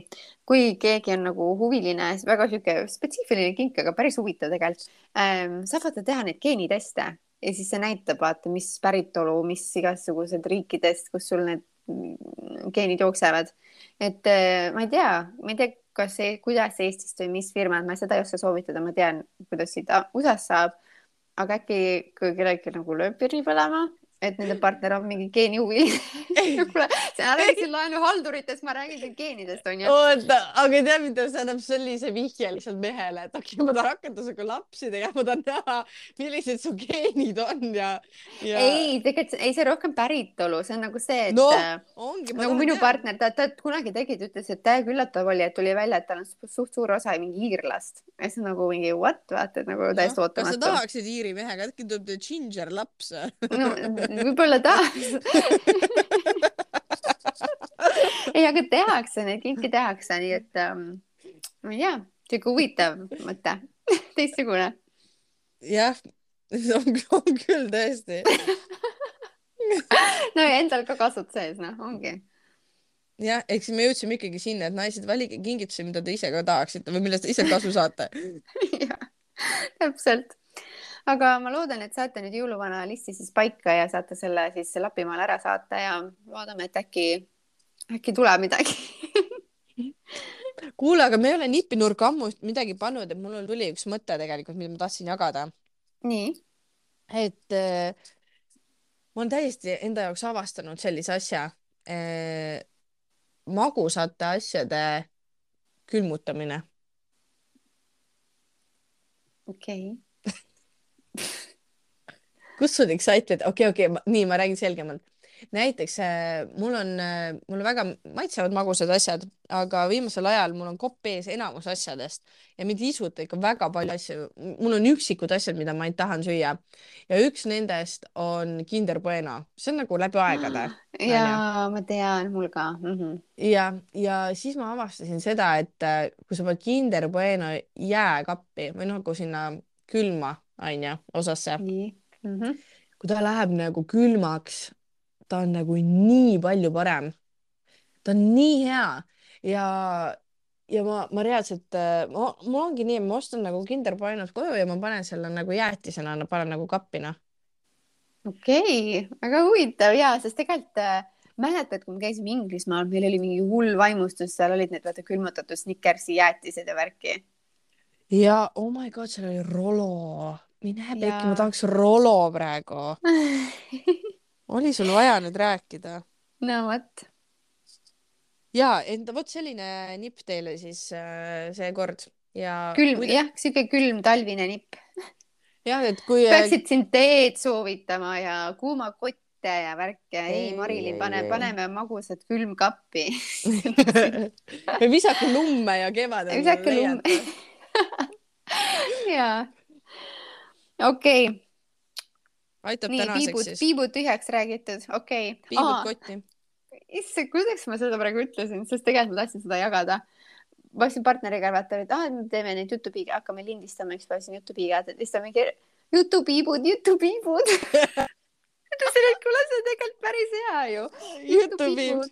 kui keegi on nagu huviline, siis väga sihuke spetsiifiline kink, aga päris huvitav tegelikult ähm,. saab vaata teha neid geeniteste ja siis see näitab, vaata, mis päritolu, mis igasugused riikidest, kus sul need geenid jooksevad. et äh, ma ei tea, ma ei tea, kas see, kuidas Eestist või mis firmad, ma seda ei oska soovitada, ma tean, kuidas siit USA-st saab. Aga äkki, kui kellelgi nagu lööb pirni põlema, et nende partner on mingi geenihuviline. kuule, sa rääkisid laenuhalduritest, ma räägin geenidest onju. oota, aga tead, mida see annab sellise vihje lihtsalt mehele, et okei okay,, ma tahan hakata sinuga lapsi tegema, ma tahan näha, millised su geenid on ja, ja ei, tegelikult ei, see rohkem päritolu, see on nagu see, et Noh, äh, ongi. nagu minu partner, ta, ta kunagi tegi, ta ütles, et täiega üllatav oli, et tuli välja, et tal on su- suht suur osa mingi iirlast. ja siis on nagu mingi what, vaata, et nagu täiesti kas sa ootamatu. tahaksid Iiri mehega, äkki tuleb ginger laps? no võib-olla tahaks. ei, aga tehakse, neid kinke tehakse, nii et ähm, ma ei tea, sihuke huvitav mõte, teistsugune. jah, on, küll tõesti. no ja endal ka kasvud sees, noh, ongi. jah, ehk siis me jõudsime ikkagi sinna, et naised, valige kingitusi, mida te ise ka tahaksite või millest te ise kasu saate. jah, täpselt. Aga ma loodan, et saate nüüd jõuluvana listi siis paika ja saate selle siis Lapimaale ära saata ja loodame, et äkki, äkki tuleb midagi. kuule, aga me ei ole nipinurka ammu midagi pannud, et mul tuli üks mõte tegelikult, mida ma tahtsin jagada, nii, et äh, ma olen täiesti enda jaoks avastanud sellise asja äh,. magusate asjade külmutamine. okei okay.. Kus sul excited, okei okay,, okei okay,, nii ma räägin selgemalt. näiteks äh, mul on äh,, mulle väga maitsevad magusad asjad, aga viimasel ajal mul on kopp ees enamus asjadest ja mind ei isuta ikka väga palju asju. mul on üksikud asjad, mida ma ei tahan süüa ja üks nendest on Kinder Bueno, see on nagu läbi aegade. ja ma tean, mul ka mm. -hmm. ja, ja siis ma avastasin seda, et äh, kui sa paned Kinder Bueno jääkappi või noh, nagu sinna külma onju osasse, nii mm. -hmm. kui ta läheb nagu külmaks, ta on nagu nii palju parem. ta on nii hea ja, ja ma, ma reaalselt, mul ongi nii, ma ostan nagu Kinder Buenos koju ja ma panen selle nagu jäätisena, panen nagu kappi noh. okei okay., väga huvitav ja, sest tegelikult äh, mäletad, kui me käisime Inglismaal, meil oli mingi hull vaimustus, seal olid need vaata külmutatud Snickersi jäätised ja värki. ja oh my god, seal oli Rolo. Mine pekki, ma tahaks Rolo praegu. oli sul vaja nüüd rääkida? no vot, ja enda vot selline nipp teile siis äh, seekord ja külm, kui jah, sihuke külm talvine nipp. jah, et kui peaksid siin teed soovitama ja kuumakotte ja värke. ei Marilyn, pane, paneme magusad külmkappi. või visake lumme ja kevadel visake lumme. jaa. Okei okay., aitab nii tänaseks piibud, siis. piibud tühjaks räägitud, okei okay.. piibud kotti. issand, kuidas ma seda praegu ütlesin, sest tegelikult ma tahtsin seda jagada. ma läksin partneriga vaata, et ah, me teeme neid jutupiige, hakkame lindistama, eks ma siin jutupiigad, et siis ta mingi jutupiibud, jutupiibud. ütlesin, et kuule, see on tegelikult päris hea ju. jutupiib.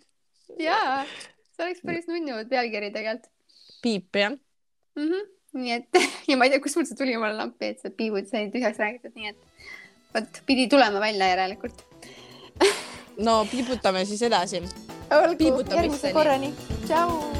jaa, see oleks päris nunnu pealkiri tegelikult piip jah. mm. -hmm. Nii et ja ma ei tea, kust mul see tuli mulle lampi, et see piibud sai tühjaks räägitud, nii et vot pidi tulema välja järelikult. no piibutame siis edasi. olgu, järgmise korrani. tšau.